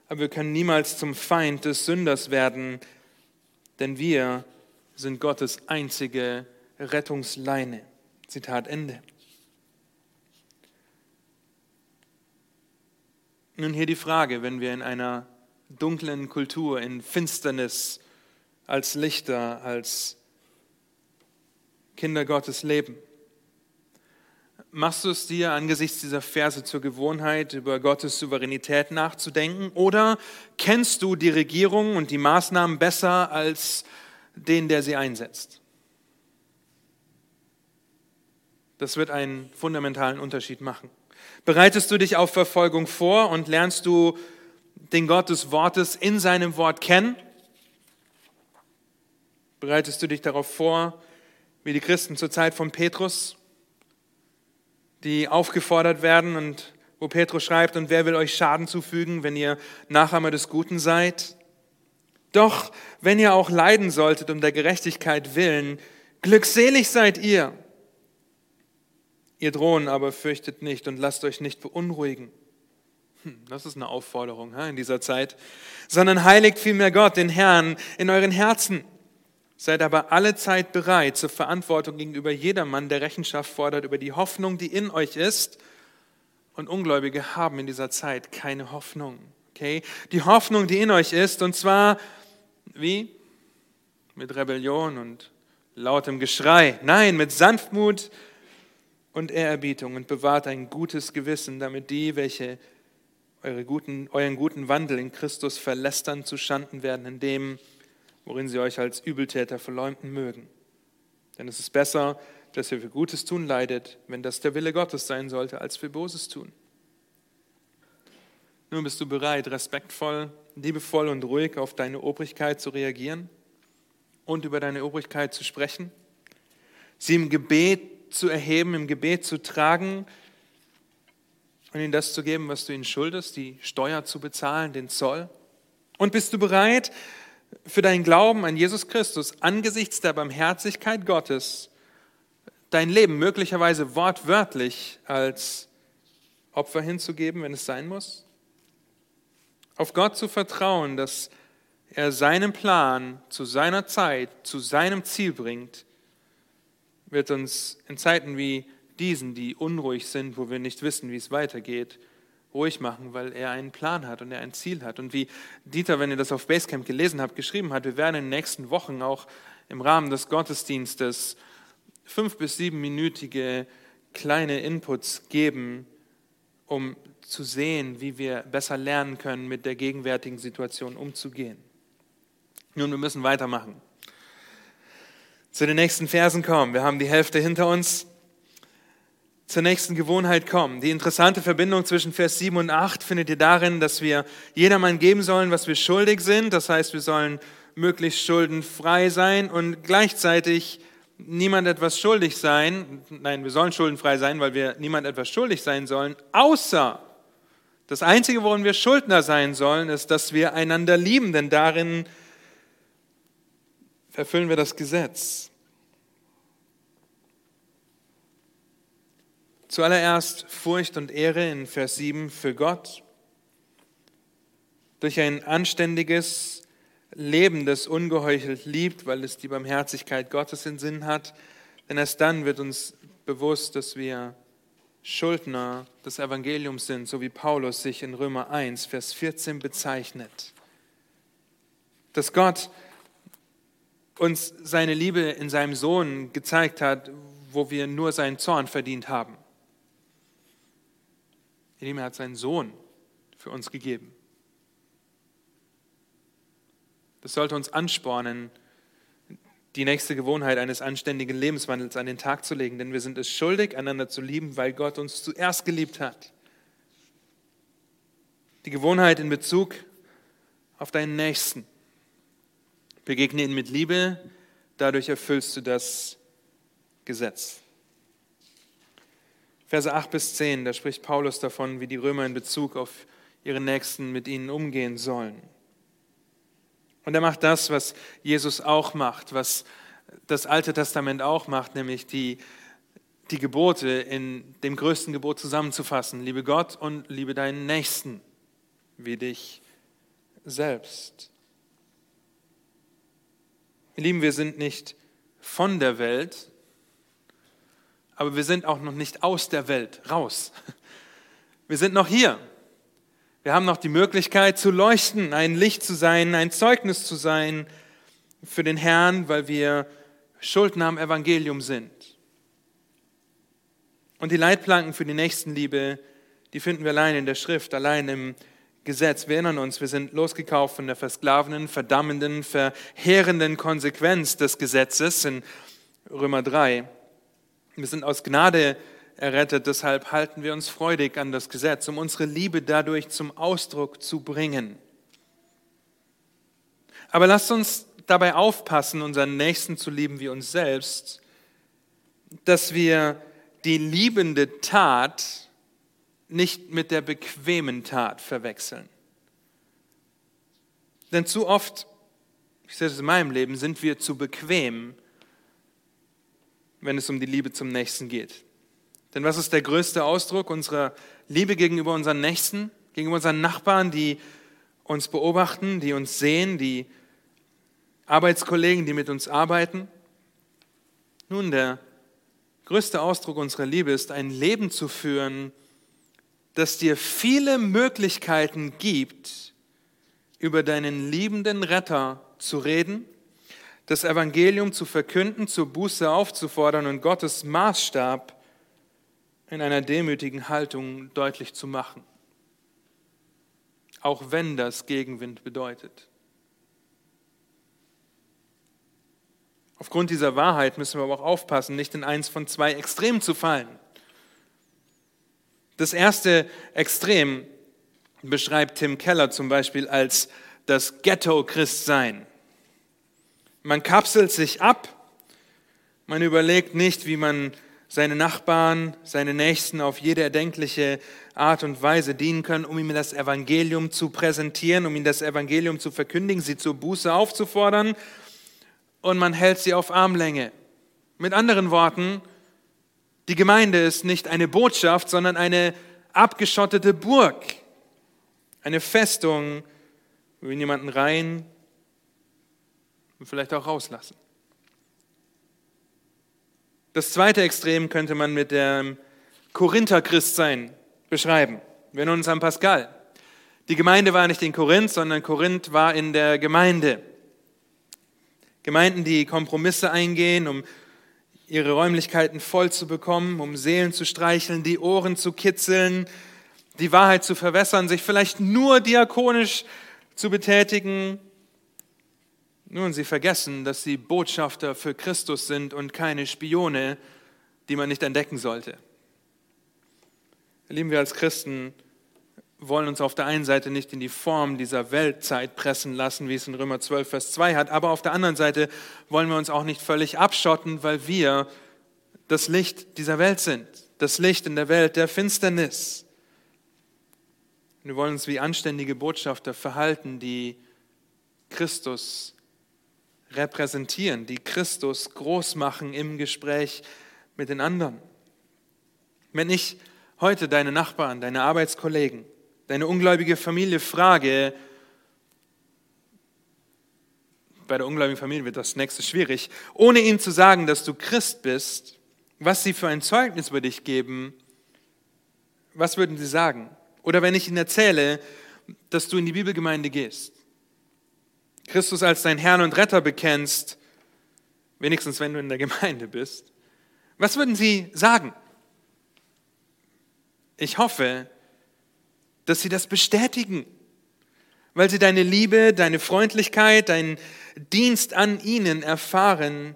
aber wir können niemals zum Feind des Sünders werden, denn wir sind Gottes einzige Rettungsleine. Zitat Ende. Nun hier die Frage, wenn wir in einer dunklen Kultur, in Finsternis als Lichter, als Kinder Gottes leben. Machst du es dir angesichts dieser Verse zur Gewohnheit, über Gottes Souveränität nachzudenken? Oder kennst du die Regierung und die Maßnahmen besser als den, der sie einsetzt? Das wird einen fundamentalen Unterschied machen. Bereitest du dich auf Verfolgung vor und lernst du den Gott des Wortes in seinem Wort kennen? Bereitest du dich darauf vor, wie die Christen zur Zeit von Petrus, die aufgefordert werden und wo Petrus schreibt, und wer will euch Schaden zufügen, wenn ihr Nachahmer des Guten seid? Doch wenn ihr auch leiden solltet um der Gerechtigkeit willen, glückselig seid ihr. Ihr drohen aber fürchtet nicht und lasst euch nicht beunruhigen. Hm, das ist eine Aufforderung in dieser Zeit. Sondern heiligt vielmehr Gott, den Herrn, in euren Herzen. Seid aber alle Zeit bereit zur Verantwortung gegenüber jedermann, der Rechenschaft fordert über die Hoffnung, die in euch ist und Ungläubige haben in dieser Zeit keine Hoffnung. Okay? Die Hoffnung, die in euch ist, und zwar wie? Mit Rebellion und lautem Geschrei. Nein, mit Sanftmut und Ehrerbietung und bewahrt ein gutes Gewissen, damit die, welche eure guten, euren guten Wandel in Christus verlästern, zu Schanden werden, in dem, worin sie euch als Übeltäter verleumden mögen. Denn es ist besser, dass ihr für Gutes tun leidet, wenn das der Wille Gottes sein sollte, als für Böses tun. Nun bist du bereit, respektvoll, liebevoll und ruhig auf deine Obrigkeit zu reagieren und über deine Obrigkeit zu sprechen, sie im Gebet zu erheben, im Gebet zu tragen und ihnen das zu geben, was du ihnen schuldest, die Steuer zu bezahlen, den Zoll. Und bist du bereit, für deinen Glauben an Jesus Christus angesichts der Barmherzigkeit Gottes dein Leben möglicherweise wortwörtlich als Opfer hinzugeben, wenn es sein muss? Auf Gott zu vertrauen, dass er seinen Plan zu seiner Zeit, zu seinem Ziel bringt, wird uns in Zeiten wie diesen, die unruhig sind, wo wir nicht wissen, wie es weitergeht, ruhig machen, weil er einen Plan hat und er ein Ziel hat. Und wie Dieter, wenn ihr das auf Basecamp gelesen habt, geschrieben hat, wir werden in den nächsten Wochen auch im Rahmen des Gottesdienstes fünf- bis siebenminütige kleine Inputs geben, um zu sehen, wie wir besser lernen können, mit der gegenwärtigen Situation umzugehen. Nun, wir müssen weitermachen. Zu den nächsten Versen kommen. Wir haben die Hälfte hinter uns. Zur nächsten Gewohnheit kommen. Die interessante Verbindung zwischen Vers 7 und 8 findet ihr darin, dass wir jedermann geben sollen, was wir schuldig sind. Das heißt, wir sollen möglichst schuldenfrei sein und gleichzeitig niemand etwas schuldig sein. Nein, wir sollen schuldenfrei sein, weil wir niemand etwas schuldig sein sollen, außer das Einzige, worin wir Schuldner sein sollen, ist, dass wir einander lieben, denn darin erfüllen wir das Gesetz. Zuallererst Furcht und Ehre in Vers 7 für Gott. Durch ein anständiges Leben, das ungeheuchelt liebt, weil es die Barmherzigkeit Gottes in Sinn hat. Denn erst dann wird uns bewusst, dass wir Schuldner des Evangeliums sind, so wie Paulus sich in Römer 1, Vers 14 bezeichnet. Dass Gott uns seine Liebe in seinem Sohn gezeigt hat, wo wir nur seinen Zorn verdient haben. Indem er hat seinen Sohn für uns gegeben. Das sollte uns anspornen, die nächste Gewohnheit eines anständigen Lebenswandels an den Tag zu legen, denn wir sind es schuldig, einander zu lieben, weil Gott uns zuerst geliebt hat. Die Gewohnheit in Bezug auf deinen Nächsten. Begegne ihn mit Liebe, dadurch erfüllst du das Gesetz. Verse 8 bis 10, da spricht Paulus davon, wie die Römer in Bezug auf ihre Nächsten mit ihnen umgehen sollen. Und er macht das, was Jesus auch macht, was das Alte Testament auch macht, nämlich die, die Gebote in dem größten Gebot zusammenzufassen. Liebe Gott und liebe deinen Nächsten wie dich selbst. Ihr Lieben, wir sind nicht von der Welt, aber wir sind auch noch nicht aus der Welt raus. Wir sind noch hier. Wir haben noch die Möglichkeit zu leuchten, ein Licht zu sein, ein Zeugnis zu sein für den Herrn, weil wir Schuldner am Evangelium sind. Und die Leitplanken für die Nächstenliebe, die finden wir allein in der Schrift, allein im Gesetz. Wir erinnern uns, wir sind losgekauft von der versklavenden, verdammenden, verheerenden Konsequenz des Gesetzes in Römer 3. Wir sind aus Gnade errettet. Deshalb halten wir uns freudig an das Gesetz, um unsere Liebe dadurch zum Ausdruck zu bringen. Aber lasst uns dabei aufpassen, unseren Nächsten zu lieben wie uns selbst, dass wir die liebende Tat nicht mit der bequemen Tat verwechseln. Denn zu oft, ich sehe das in meinem Leben, sind wir zu bequem, wenn es um die Liebe zum Nächsten geht. Denn was ist der größte Ausdruck unserer Liebe gegenüber unseren Nächsten, gegenüber unseren Nachbarn, die uns beobachten, die uns sehen, die Arbeitskollegen, die mit uns arbeiten? Nun, der größte Ausdruck unserer Liebe ist, ein Leben zu führen, das dir viele Möglichkeiten gibt, über deinen liebenden Retter zu reden, das Evangelium zu verkünden, zur Buße aufzufordern und Gottes Maßstab in einer demütigen Haltung deutlich zu machen, auch wenn das Gegenwind bedeutet. Aufgrund dieser Wahrheit müssen wir aber auch aufpassen, nicht in eins von zwei Extremen zu fallen. Das erste Extrem beschreibt Tim Keller zum Beispiel als das Ghetto-Christsein. Man kapselt sich ab, man überlegt nicht, wie man seine Nachbarn, seine Nächsten auf jede erdenkliche Art und Weise dienen können, um ihm das Evangelium zu präsentieren, um ihm das Evangelium zu verkündigen, sie zur Buße aufzufordern und man hält sie auf Armlänge. Mit anderen Worten, die Gemeinde ist nicht eine Botschaft, sondern eine abgeschottete Burg, eine Festung, wo wir jemanden rein und vielleicht auch rauslassen. Das zweite Extrem könnte man mit dem Korinther-Christsein beschreiben. Wir erinnern uns an Pascal. Die Gemeinde war nicht in Korinth, sondern Korinth war in der Gemeinde. Gemeinden, die Kompromisse eingehen, um ihre Räumlichkeiten voll zu bekommen, um Seelen zu streicheln, die Ohren zu kitzeln, die Wahrheit zu verwässern, sich vielleicht nur diakonisch zu betätigen, nun, sie vergessen, dass sie Botschafter für Christus sind und keine Spione, die man nicht entdecken sollte. Lieben wir als Christen wollen uns auf der einen Seite nicht in die Form dieser Weltzeit pressen lassen, wie es in Römer 12, Vers 2 hat, aber auf der anderen Seite wollen wir uns auch nicht völlig abschotten, weil wir das Licht dieser Welt sind, das Licht in der Welt der Finsternis. Wir wollen uns wie anständige Botschafter verhalten, die Christus repräsentieren, die Christus groß machen im Gespräch mit den anderen. Wenn ich heute deine Nachbarn, deine Arbeitskollegen, deine ungläubige Familie frage, bei der ungläubigen Familie wird das nächste schwierig, ohne ihnen zu sagen, dass du Christ bist, was sie für ein Zeugnis über dich geben, was würden sie sagen? Oder wenn ich ihnen erzähle, dass du in die Bibelgemeinde gehst, Christus als dein Herrn und Retter bekennst, wenigstens wenn du in der Gemeinde bist, was würden sie sagen? Ich hoffe, dass sie das bestätigen, weil sie deine Liebe, deine Freundlichkeit, deinen Dienst an ihnen erfahren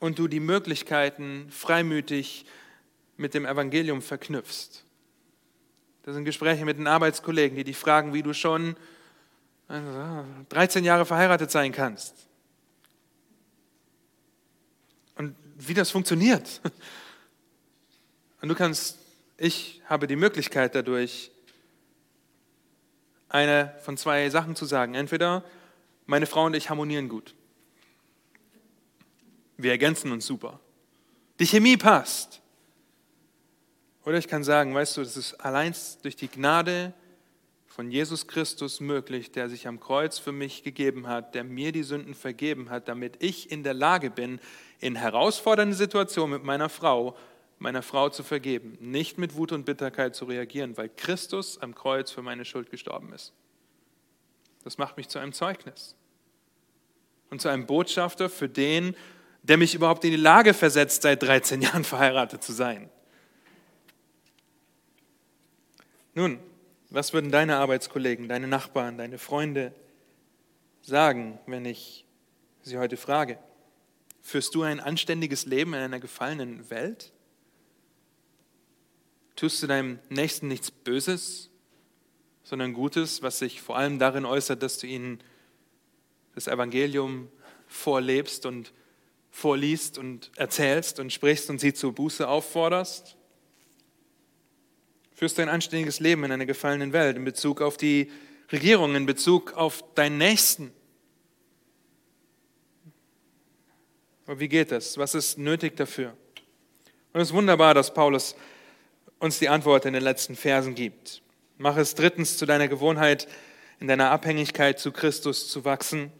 und du die Möglichkeiten freimütig mit dem Evangelium verknüpfst. Das sind Gespräche mit den Arbeitskollegen, die dich fragen, wie du schon 13 Jahre verheiratet sein kannst. Und wie das funktioniert. Und du kannst, ich habe die Möglichkeit dadurch, eine von zwei Sachen zu sagen. Entweder meine Frau und ich harmonieren gut. Wir ergänzen uns super. Die Chemie passt. Oder ich kann sagen, weißt du, das ist allein durch die Gnade von Jesus Christus möglich, der sich am Kreuz für mich gegeben hat, der mir die Sünden vergeben hat, damit ich in der Lage bin, in herausfordernden Situationen mit meiner Frau, meiner Frau zu vergeben, nicht mit Wut und Bitterkeit zu reagieren, weil Christus am Kreuz für meine Schuld gestorben ist. Das macht mich zu einem Zeugnis und zu einem Botschafter für den, der mich überhaupt in die Lage versetzt, seit 13 Jahren verheiratet zu sein. Nun, was würden deine Arbeitskollegen, deine Nachbarn, deine Freunde sagen, wenn ich sie heute frage? Führst du ein anständiges Leben in einer gefallenen Welt? Tust du deinem Nächsten nichts Böses, sondern Gutes, was sich vor allem darin äußert, dass du ihnen das Evangelium vorlebst und vorliest und erzählst und sprichst und sie zur Buße aufforderst? Führst du ein anständiges Leben in einer gefallenen Welt in Bezug auf die Regierung, in Bezug auf deinen Nächsten? Aber wie geht das? Was ist nötig dafür? Und es ist wunderbar, dass Paulus uns die Antwort in den letzten Versen gibt. Mach es drittens zu deiner Gewohnheit, in deiner Abhängigkeit zu Christus zu wachsen,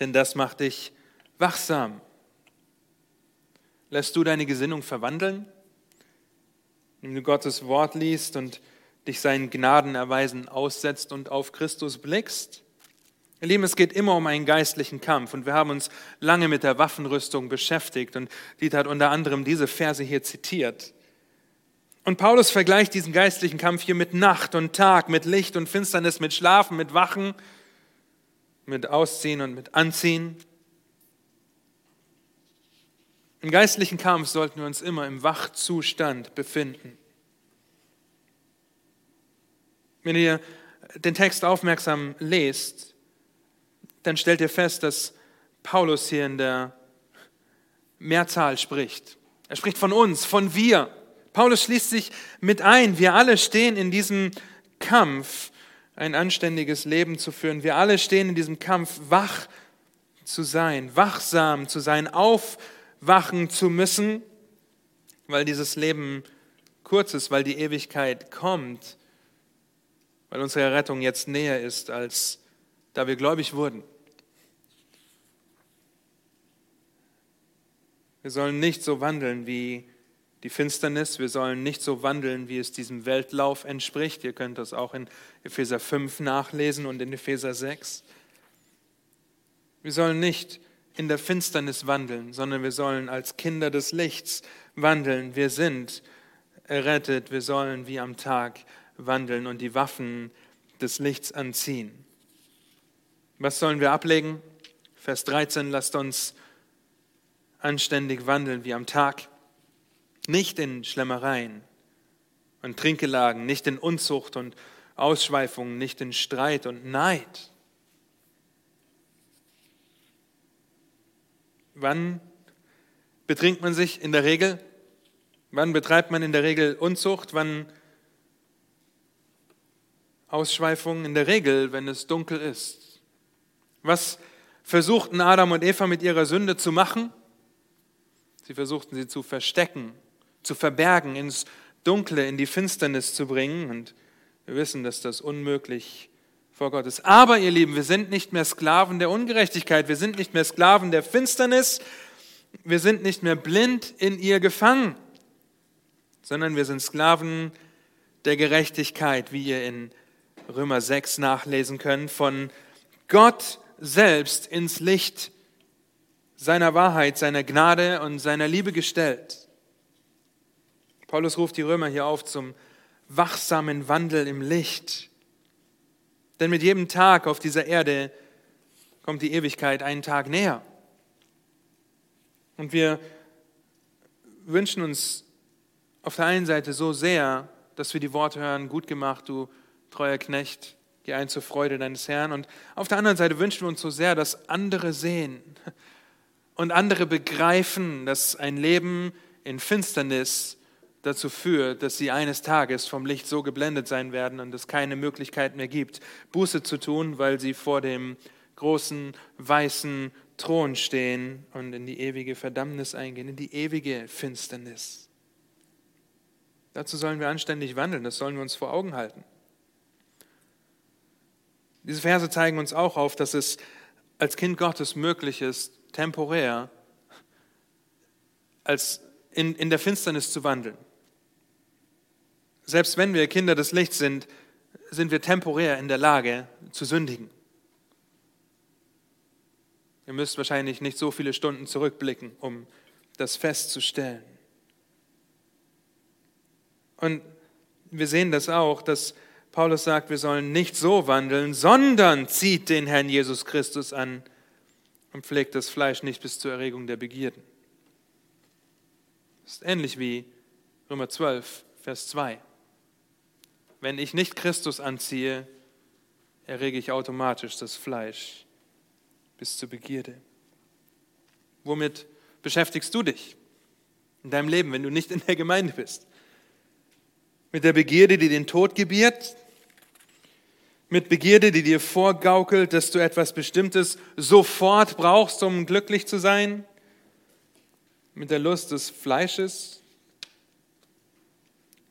denn das macht dich wachsam. Lässt du deine Gesinnung verwandeln, indem du Gottes Wort liest und dich seinen Gnadenerweisen aussetzt und auf Christus blickst? Ihr Lieben, es geht immer um einen geistlichen Kampf und wir haben uns lange mit der Waffenrüstung beschäftigt und Dieter hat unter anderem diese Verse hier zitiert. Und Paulus vergleicht diesen geistlichen Kampf hier mit Nacht und Tag, mit Licht und Finsternis, mit Schlafen, mit Wachen, mit Ausziehen und mit Anziehen. Im geistlichen Kampf sollten wir uns immer im Wachzustand befinden. Wenn ihr den Text aufmerksam lest, dann stellt ihr fest, dass Paulus hier in der Mehrzahl spricht. Er spricht von uns, von wir. Paulus schließt sich mit ein. Wir alle stehen in diesem Kampf, ein anständiges Leben zu führen. Wir alle stehen in diesem Kampf, wach zu sein, wachsam zu sein, aufwachen zu müssen, weil dieses Leben kurz ist, weil die Ewigkeit kommt, weil unsere Rettung jetzt näher ist, als da wir gläubig wurden. Wir sollen nicht so wandeln wie die Finsternis. Wir sollen nicht so wandeln, wie es diesem Weltlauf entspricht. Ihr könnt das auch in Epheser 5 nachlesen und in Epheser 6. Wir sollen nicht in der Finsternis wandeln, sondern wir sollen als Kinder des Lichts wandeln. Wir sind errettet. Wir sollen wie am Tag wandeln und die Waffen des Lichts anziehen. Was sollen wir ablegen? Vers 13, lasst uns anständig wandeln wie am Tag, nicht in Schlemmereien und Trinkelagen, nicht in Unzucht und Ausschweifungen, nicht in Streit und Neid. Wann betrinkt man sich in der Regel? Wann betreibt man in der Regel Unzucht? Wann Ausschweifungen? In der Regel, wenn es dunkel ist. Was versuchten Adam und Eva mit ihrer Sünde zu machen? Sie versuchten sie zu verstecken, zu verbergen, ins Dunkle, in die Finsternis zu bringen. Und wir wissen, dass das unmöglich vor Gott ist. Aber, ihr Lieben, wir sind nicht mehr Sklaven der Ungerechtigkeit. Wir sind nicht mehr Sklaven der Finsternis. Wir sind nicht mehr blind in ihr gefangen, sondern wir sind Sklaven der Gerechtigkeit, wie ihr in Römer 6 nachlesen könnt, von Gott selbst ins Licht seiner Wahrheit, seiner Gnade und seiner Liebe gestellt. Paulus ruft die Römer hier auf zum wachsamen Wandel im Licht. Denn mit jedem Tag auf dieser Erde kommt die Ewigkeit einen Tag näher. Und wir wünschen uns auf der einen Seite so sehr, dass wir die Worte hören, gut gemacht, du treuer Knecht, geh ein zur Freude deines Herrn. Und auf der anderen Seite wünschen wir uns so sehr, dass andere sehen, und andere begreifen, dass ein Leben in Finsternis dazu führt, dass sie eines Tages vom Licht so geblendet sein werden und es keine Möglichkeit mehr gibt, Buße zu tun, weil sie vor dem großen weißen Thron stehen und in die ewige Verdammnis eingehen, in die ewige Finsternis. Dazu sollen wir anständig wandeln, das sollen wir uns vor Augen halten. Diese Verse zeigen uns auch auf, dass es als Kind Gottes möglich ist, temporär als in, in der Finsternis zu wandeln. Selbst wenn wir Kinder des Lichts sind, sind wir temporär in der Lage zu sündigen. Ihr müsst wahrscheinlich nicht so viele Stunden zurückblicken, um das festzustellen. Und wir sehen das auch, dass Paulus sagt, wir sollen nicht so wandeln, sondern zieht den Herrn Jesus Christus an und pflegt das Fleisch nicht bis zur Erregung der Begierden. Das ist ähnlich wie Römer 12, Vers 2. Wenn ich nicht Christus anziehe, errege ich automatisch das Fleisch bis zur Begierde. Womit beschäftigst du dich in deinem Leben, wenn du nicht in der Gemeinde bist? Mit der Begierde, die den Tod gebiert? Mit Begierde, die dir vorgaukelt, dass du etwas Bestimmtes sofort brauchst, um glücklich zu sein? Mit der Lust des Fleisches?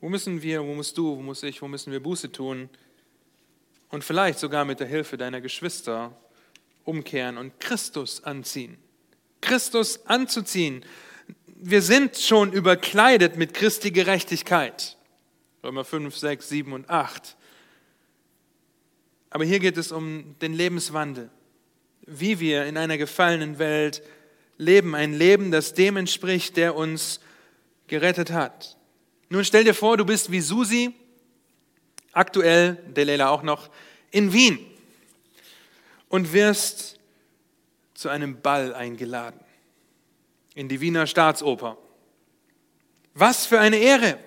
Wo müssen wir, wo musst du, wo muss ich, wo müssen wir Buße tun? Und vielleicht sogar mit der Hilfe deiner Geschwister umkehren und Christus anziehen. Christus anzuziehen. Wir sind schon überkleidet mit Christi Gerechtigkeit. Römer 5, 6, 7 und 8. Aber hier geht es um den Lebenswandel. Wie wir in einer gefallenen Welt leben. Ein Leben, das dem entspricht, der uns gerettet hat. Nun stell dir vor, du bist wie Susi, aktuell, Delela auch noch, in Wien und wirst zu einem Ball eingeladen in die Wiener Staatsoper. Was für eine Ehre!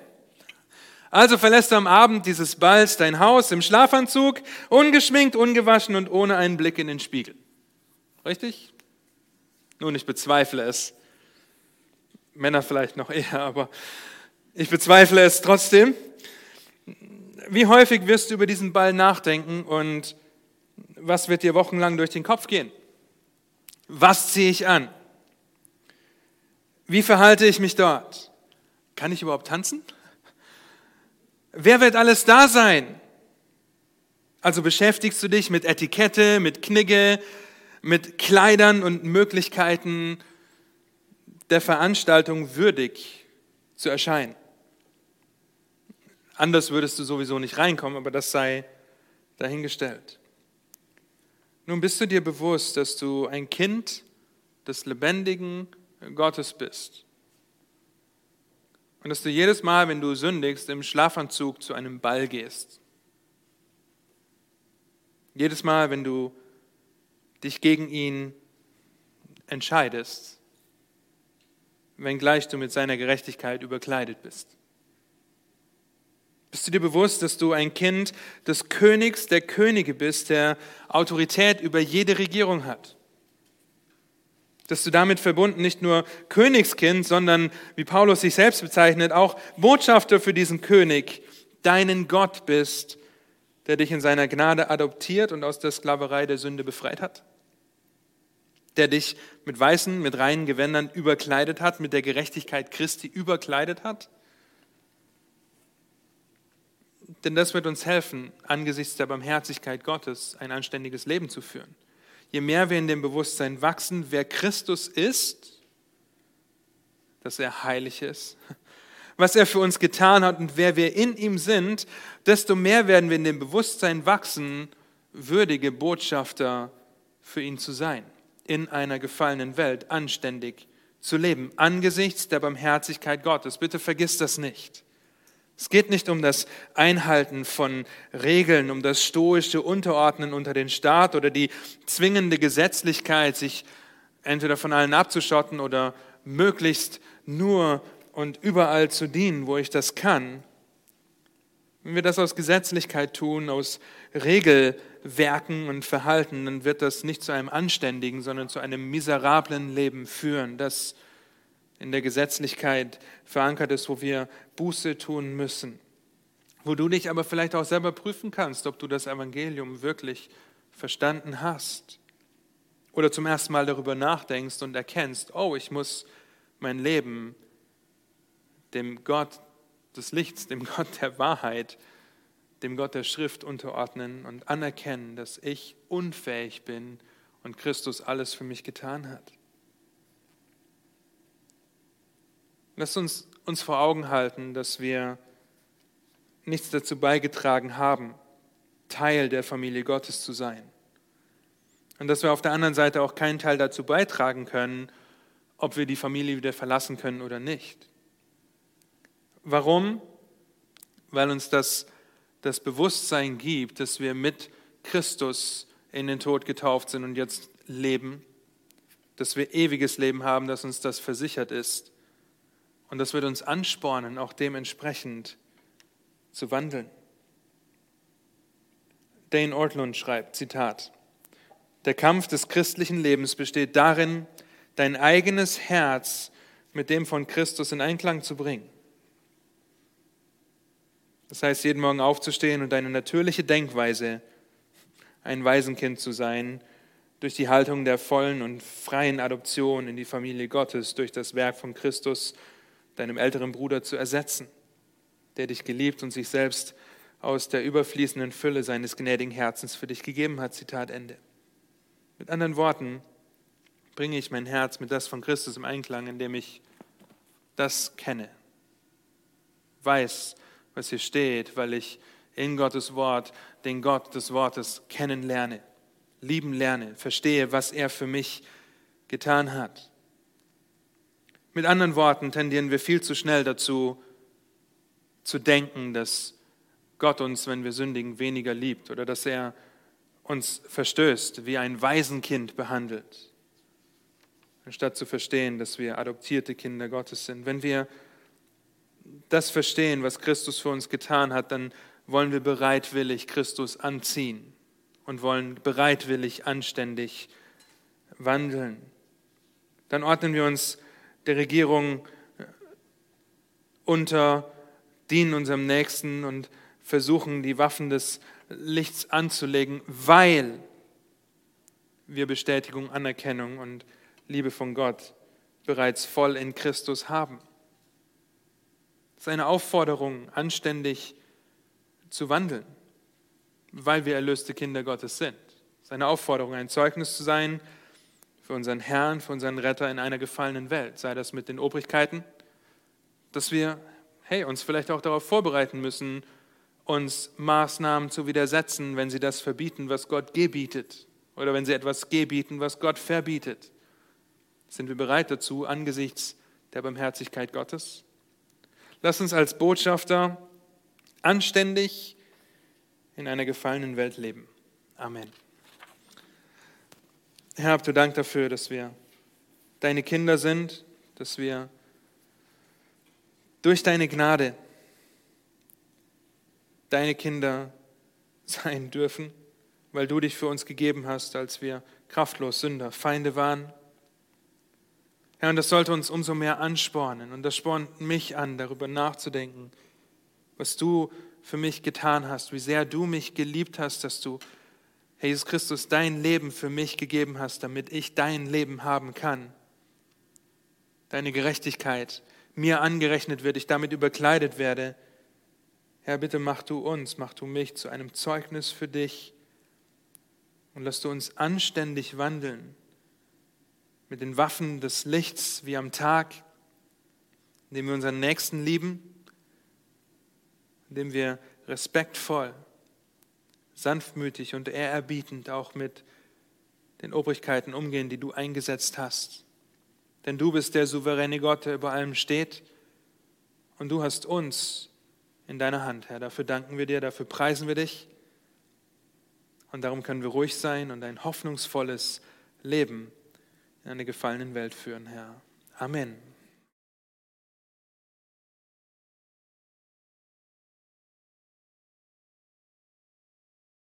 Also verlässt du am Abend dieses Balls dein Haus im Schlafanzug, ungeschminkt, ungewaschen und ohne einen Blick in den Spiegel. Richtig? Nun, ich bezweifle es. Männer vielleicht noch eher, aber ich bezweifle es trotzdem. Wie häufig wirst du über diesen Ball nachdenken und was wird dir wochenlang durch den Kopf gehen? Was ziehe ich an? Wie verhalte ich mich dort? Kann ich überhaupt tanzen? Wer wird alles da sein? Also beschäftigst du dich mit Etikette, mit Knigge, mit Kleidern und Möglichkeiten der Veranstaltung würdig zu erscheinen. Anders würdest du sowieso nicht reinkommen, aber das sei dahingestellt. Nun bist du dir bewusst, dass du ein Kind des lebendigen Gottes bist. Und dass du jedes Mal, wenn du sündigst, im Schlafanzug zu einem Ball gehst. Jedes Mal, wenn du dich gegen ihn entscheidest, wenngleich du mit seiner Gerechtigkeit überkleidet bist. Bist du dir bewusst, dass du ein Kind des Königs der Könige bist, der Autorität über jede Regierung hat? Dass du damit verbunden nicht nur Königskind, sondern, wie Paulus sich selbst bezeichnet, auch Botschafter für diesen König, deinen Gott bist, der dich in seiner Gnade adoptiert und aus der Sklaverei der Sünde befreit hat? Der dich mit weißen, mit reinen Gewändern überkleidet hat, mit der Gerechtigkeit Christi überkleidet hat? Denn das wird uns helfen, angesichts der Barmherzigkeit Gottes ein anständiges Leben zu führen. Je mehr wir in dem Bewusstsein wachsen, wer Christus ist, dass er heilig ist, was er für uns getan hat und wer wir in ihm sind, desto mehr werden wir in dem Bewusstsein wachsen, würdige Botschafter für ihn zu sein, in einer gefallenen Welt anständig zu leben, angesichts der Barmherzigkeit Gottes. Bitte vergiss das nicht. Es geht nicht um das Einhalten von Regeln, um das stoische Unterordnen unter den Staat oder die zwingende Gesetzlichkeit, sich entweder von allen abzuschotten oder möglichst nur und überall zu dienen, wo ich das kann. Wenn wir das aus Gesetzlichkeit tun, aus Regelwerken und Verhalten, dann wird das nicht zu einem anständigen, sondern zu einem miserablen Leben führen, das in der Gesetzlichkeit verankert ist, wo wir Buße tun müssen. Wo du dich aber vielleicht auch selber prüfen kannst, ob du das Evangelium wirklich verstanden hast. Oder zum ersten Mal darüber nachdenkst und erkennst, oh, ich muss mein Leben dem Gott des Lichts, dem Gott der Wahrheit, dem Gott der Schrift unterordnen und anerkennen, dass ich unfähig bin und Christus alles für mich getan hat. Lasst uns uns vor Augen halten, dass wir nichts dazu beigetragen haben, Teil der Familie Gottes zu sein. Und dass wir auf der anderen Seite auch keinen Teil dazu beitragen können, ob wir die Familie wieder verlassen können oder nicht. Warum? Weil uns das das Bewusstsein gibt, dass wir mit Christus in den Tod getauft sind und jetzt leben, dass wir ewiges Leben haben, dass uns das versichert ist und das wird uns anspornen, auch dementsprechend zu wandeln. Dane Ortlund schreibt, Zitat, der Kampf des christlichen Lebens besteht darin, dein eigenes Herz mit dem von Christus in Einklang zu bringen. Das heißt, jeden Morgen aufzustehen und deine natürliche Denkweise, ein Waisenkind zu sein, durch die Haltung der vollen und freien Adoption in die Familie Gottes, durch das Werk von Christus, deinem älteren Bruder zu ersetzen, der dich geliebt und sich selbst aus der überfließenden Fülle seines gnädigen Herzens für dich gegeben hat. Zitat Ende. Mit anderen Worten bringe ich mein Herz mit das von Christus im Einklang, indem ich das kenne, weiß, was hier steht, weil ich in Gottes Wort den Gott des Wortes kennenlerne, lieben lerne, verstehe, was er für mich getan hat. Mit anderen Worten tendieren wir viel zu schnell dazu, zu denken, dass Gott uns, wenn wir sündigen, weniger liebt oder dass er uns verstößt, wie ein Waisenkind behandelt, anstatt zu verstehen, dass wir adoptierte Kinder Gottes sind. Wenn wir das verstehen, was Christus für uns getan hat, dann wollen wir bereitwillig Christus anziehen und wollen bereitwillig anständig wandeln. Dann ordnen wir uns der Regierung unter, dienen unserem Nächsten und versuchen, die Waffen des Lichts anzulegen, weil wir Bestätigung, Anerkennung und Liebe von Gott bereits voll in Christus haben. Es ist eine Aufforderung, anständig zu wandeln, weil wir erlöste Kinder Gottes sind. Es ist eine Aufforderung, ein Zeugnis zu sein für unseren Herrn, für unseren Retter in einer gefallenen Welt. Sei das mit den Obrigkeiten, dass wir hey, uns vielleicht auch darauf vorbereiten müssen, uns Maßnahmen zu widersetzen, wenn sie das verbieten, was Gott gebietet, oder wenn sie etwas gebieten, was Gott verbietet. Sind wir bereit dazu angesichts der Barmherzigkeit Gottes? Lass uns als Botschafter anständig in einer gefallenen Welt leben. Amen. Herr, habt du Dank dafür, dass wir deine Kinder sind, dass wir durch deine Gnade deine Kinder sein dürfen, weil du dich für uns gegeben hast, als wir kraftlos Sünder, Feinde waren. Herr, und das sollte uns umso mehr anspornen und das spornt mich an, darüber nachzudenken, was du für mich getan hast, wie sehr du mich geliebt hast, dass du, Herr Jesus Christus, dein Leben für mich gegeben hast, damit ich dein Leben haben kann. Deine Gerechtigkeit mir angerechnet wird, ich damit überkleidet werde Herr, bitte mach du uns, mach du mich zu einem Zeugnis für dich und lass du uns anständig wandeln mit den Waffen des Lichts wie am Tag, indem wir unseren Nächsten lieben, indem wir respektvoll, sanftmütig und ehrerbietend auch mit den Obrigkeiten umgehen, die du eingesetzt hast. Denn du bist der souveräne Gott, der über allem steht und du hast uns in deiner Hand, Herr. Dafür danken wir dir, dafür preisen wir dich. Und darum können wir ruhig sein und ein hoffnungsvolles Leben in eine gefallenen Welt führen, Herr. Amen.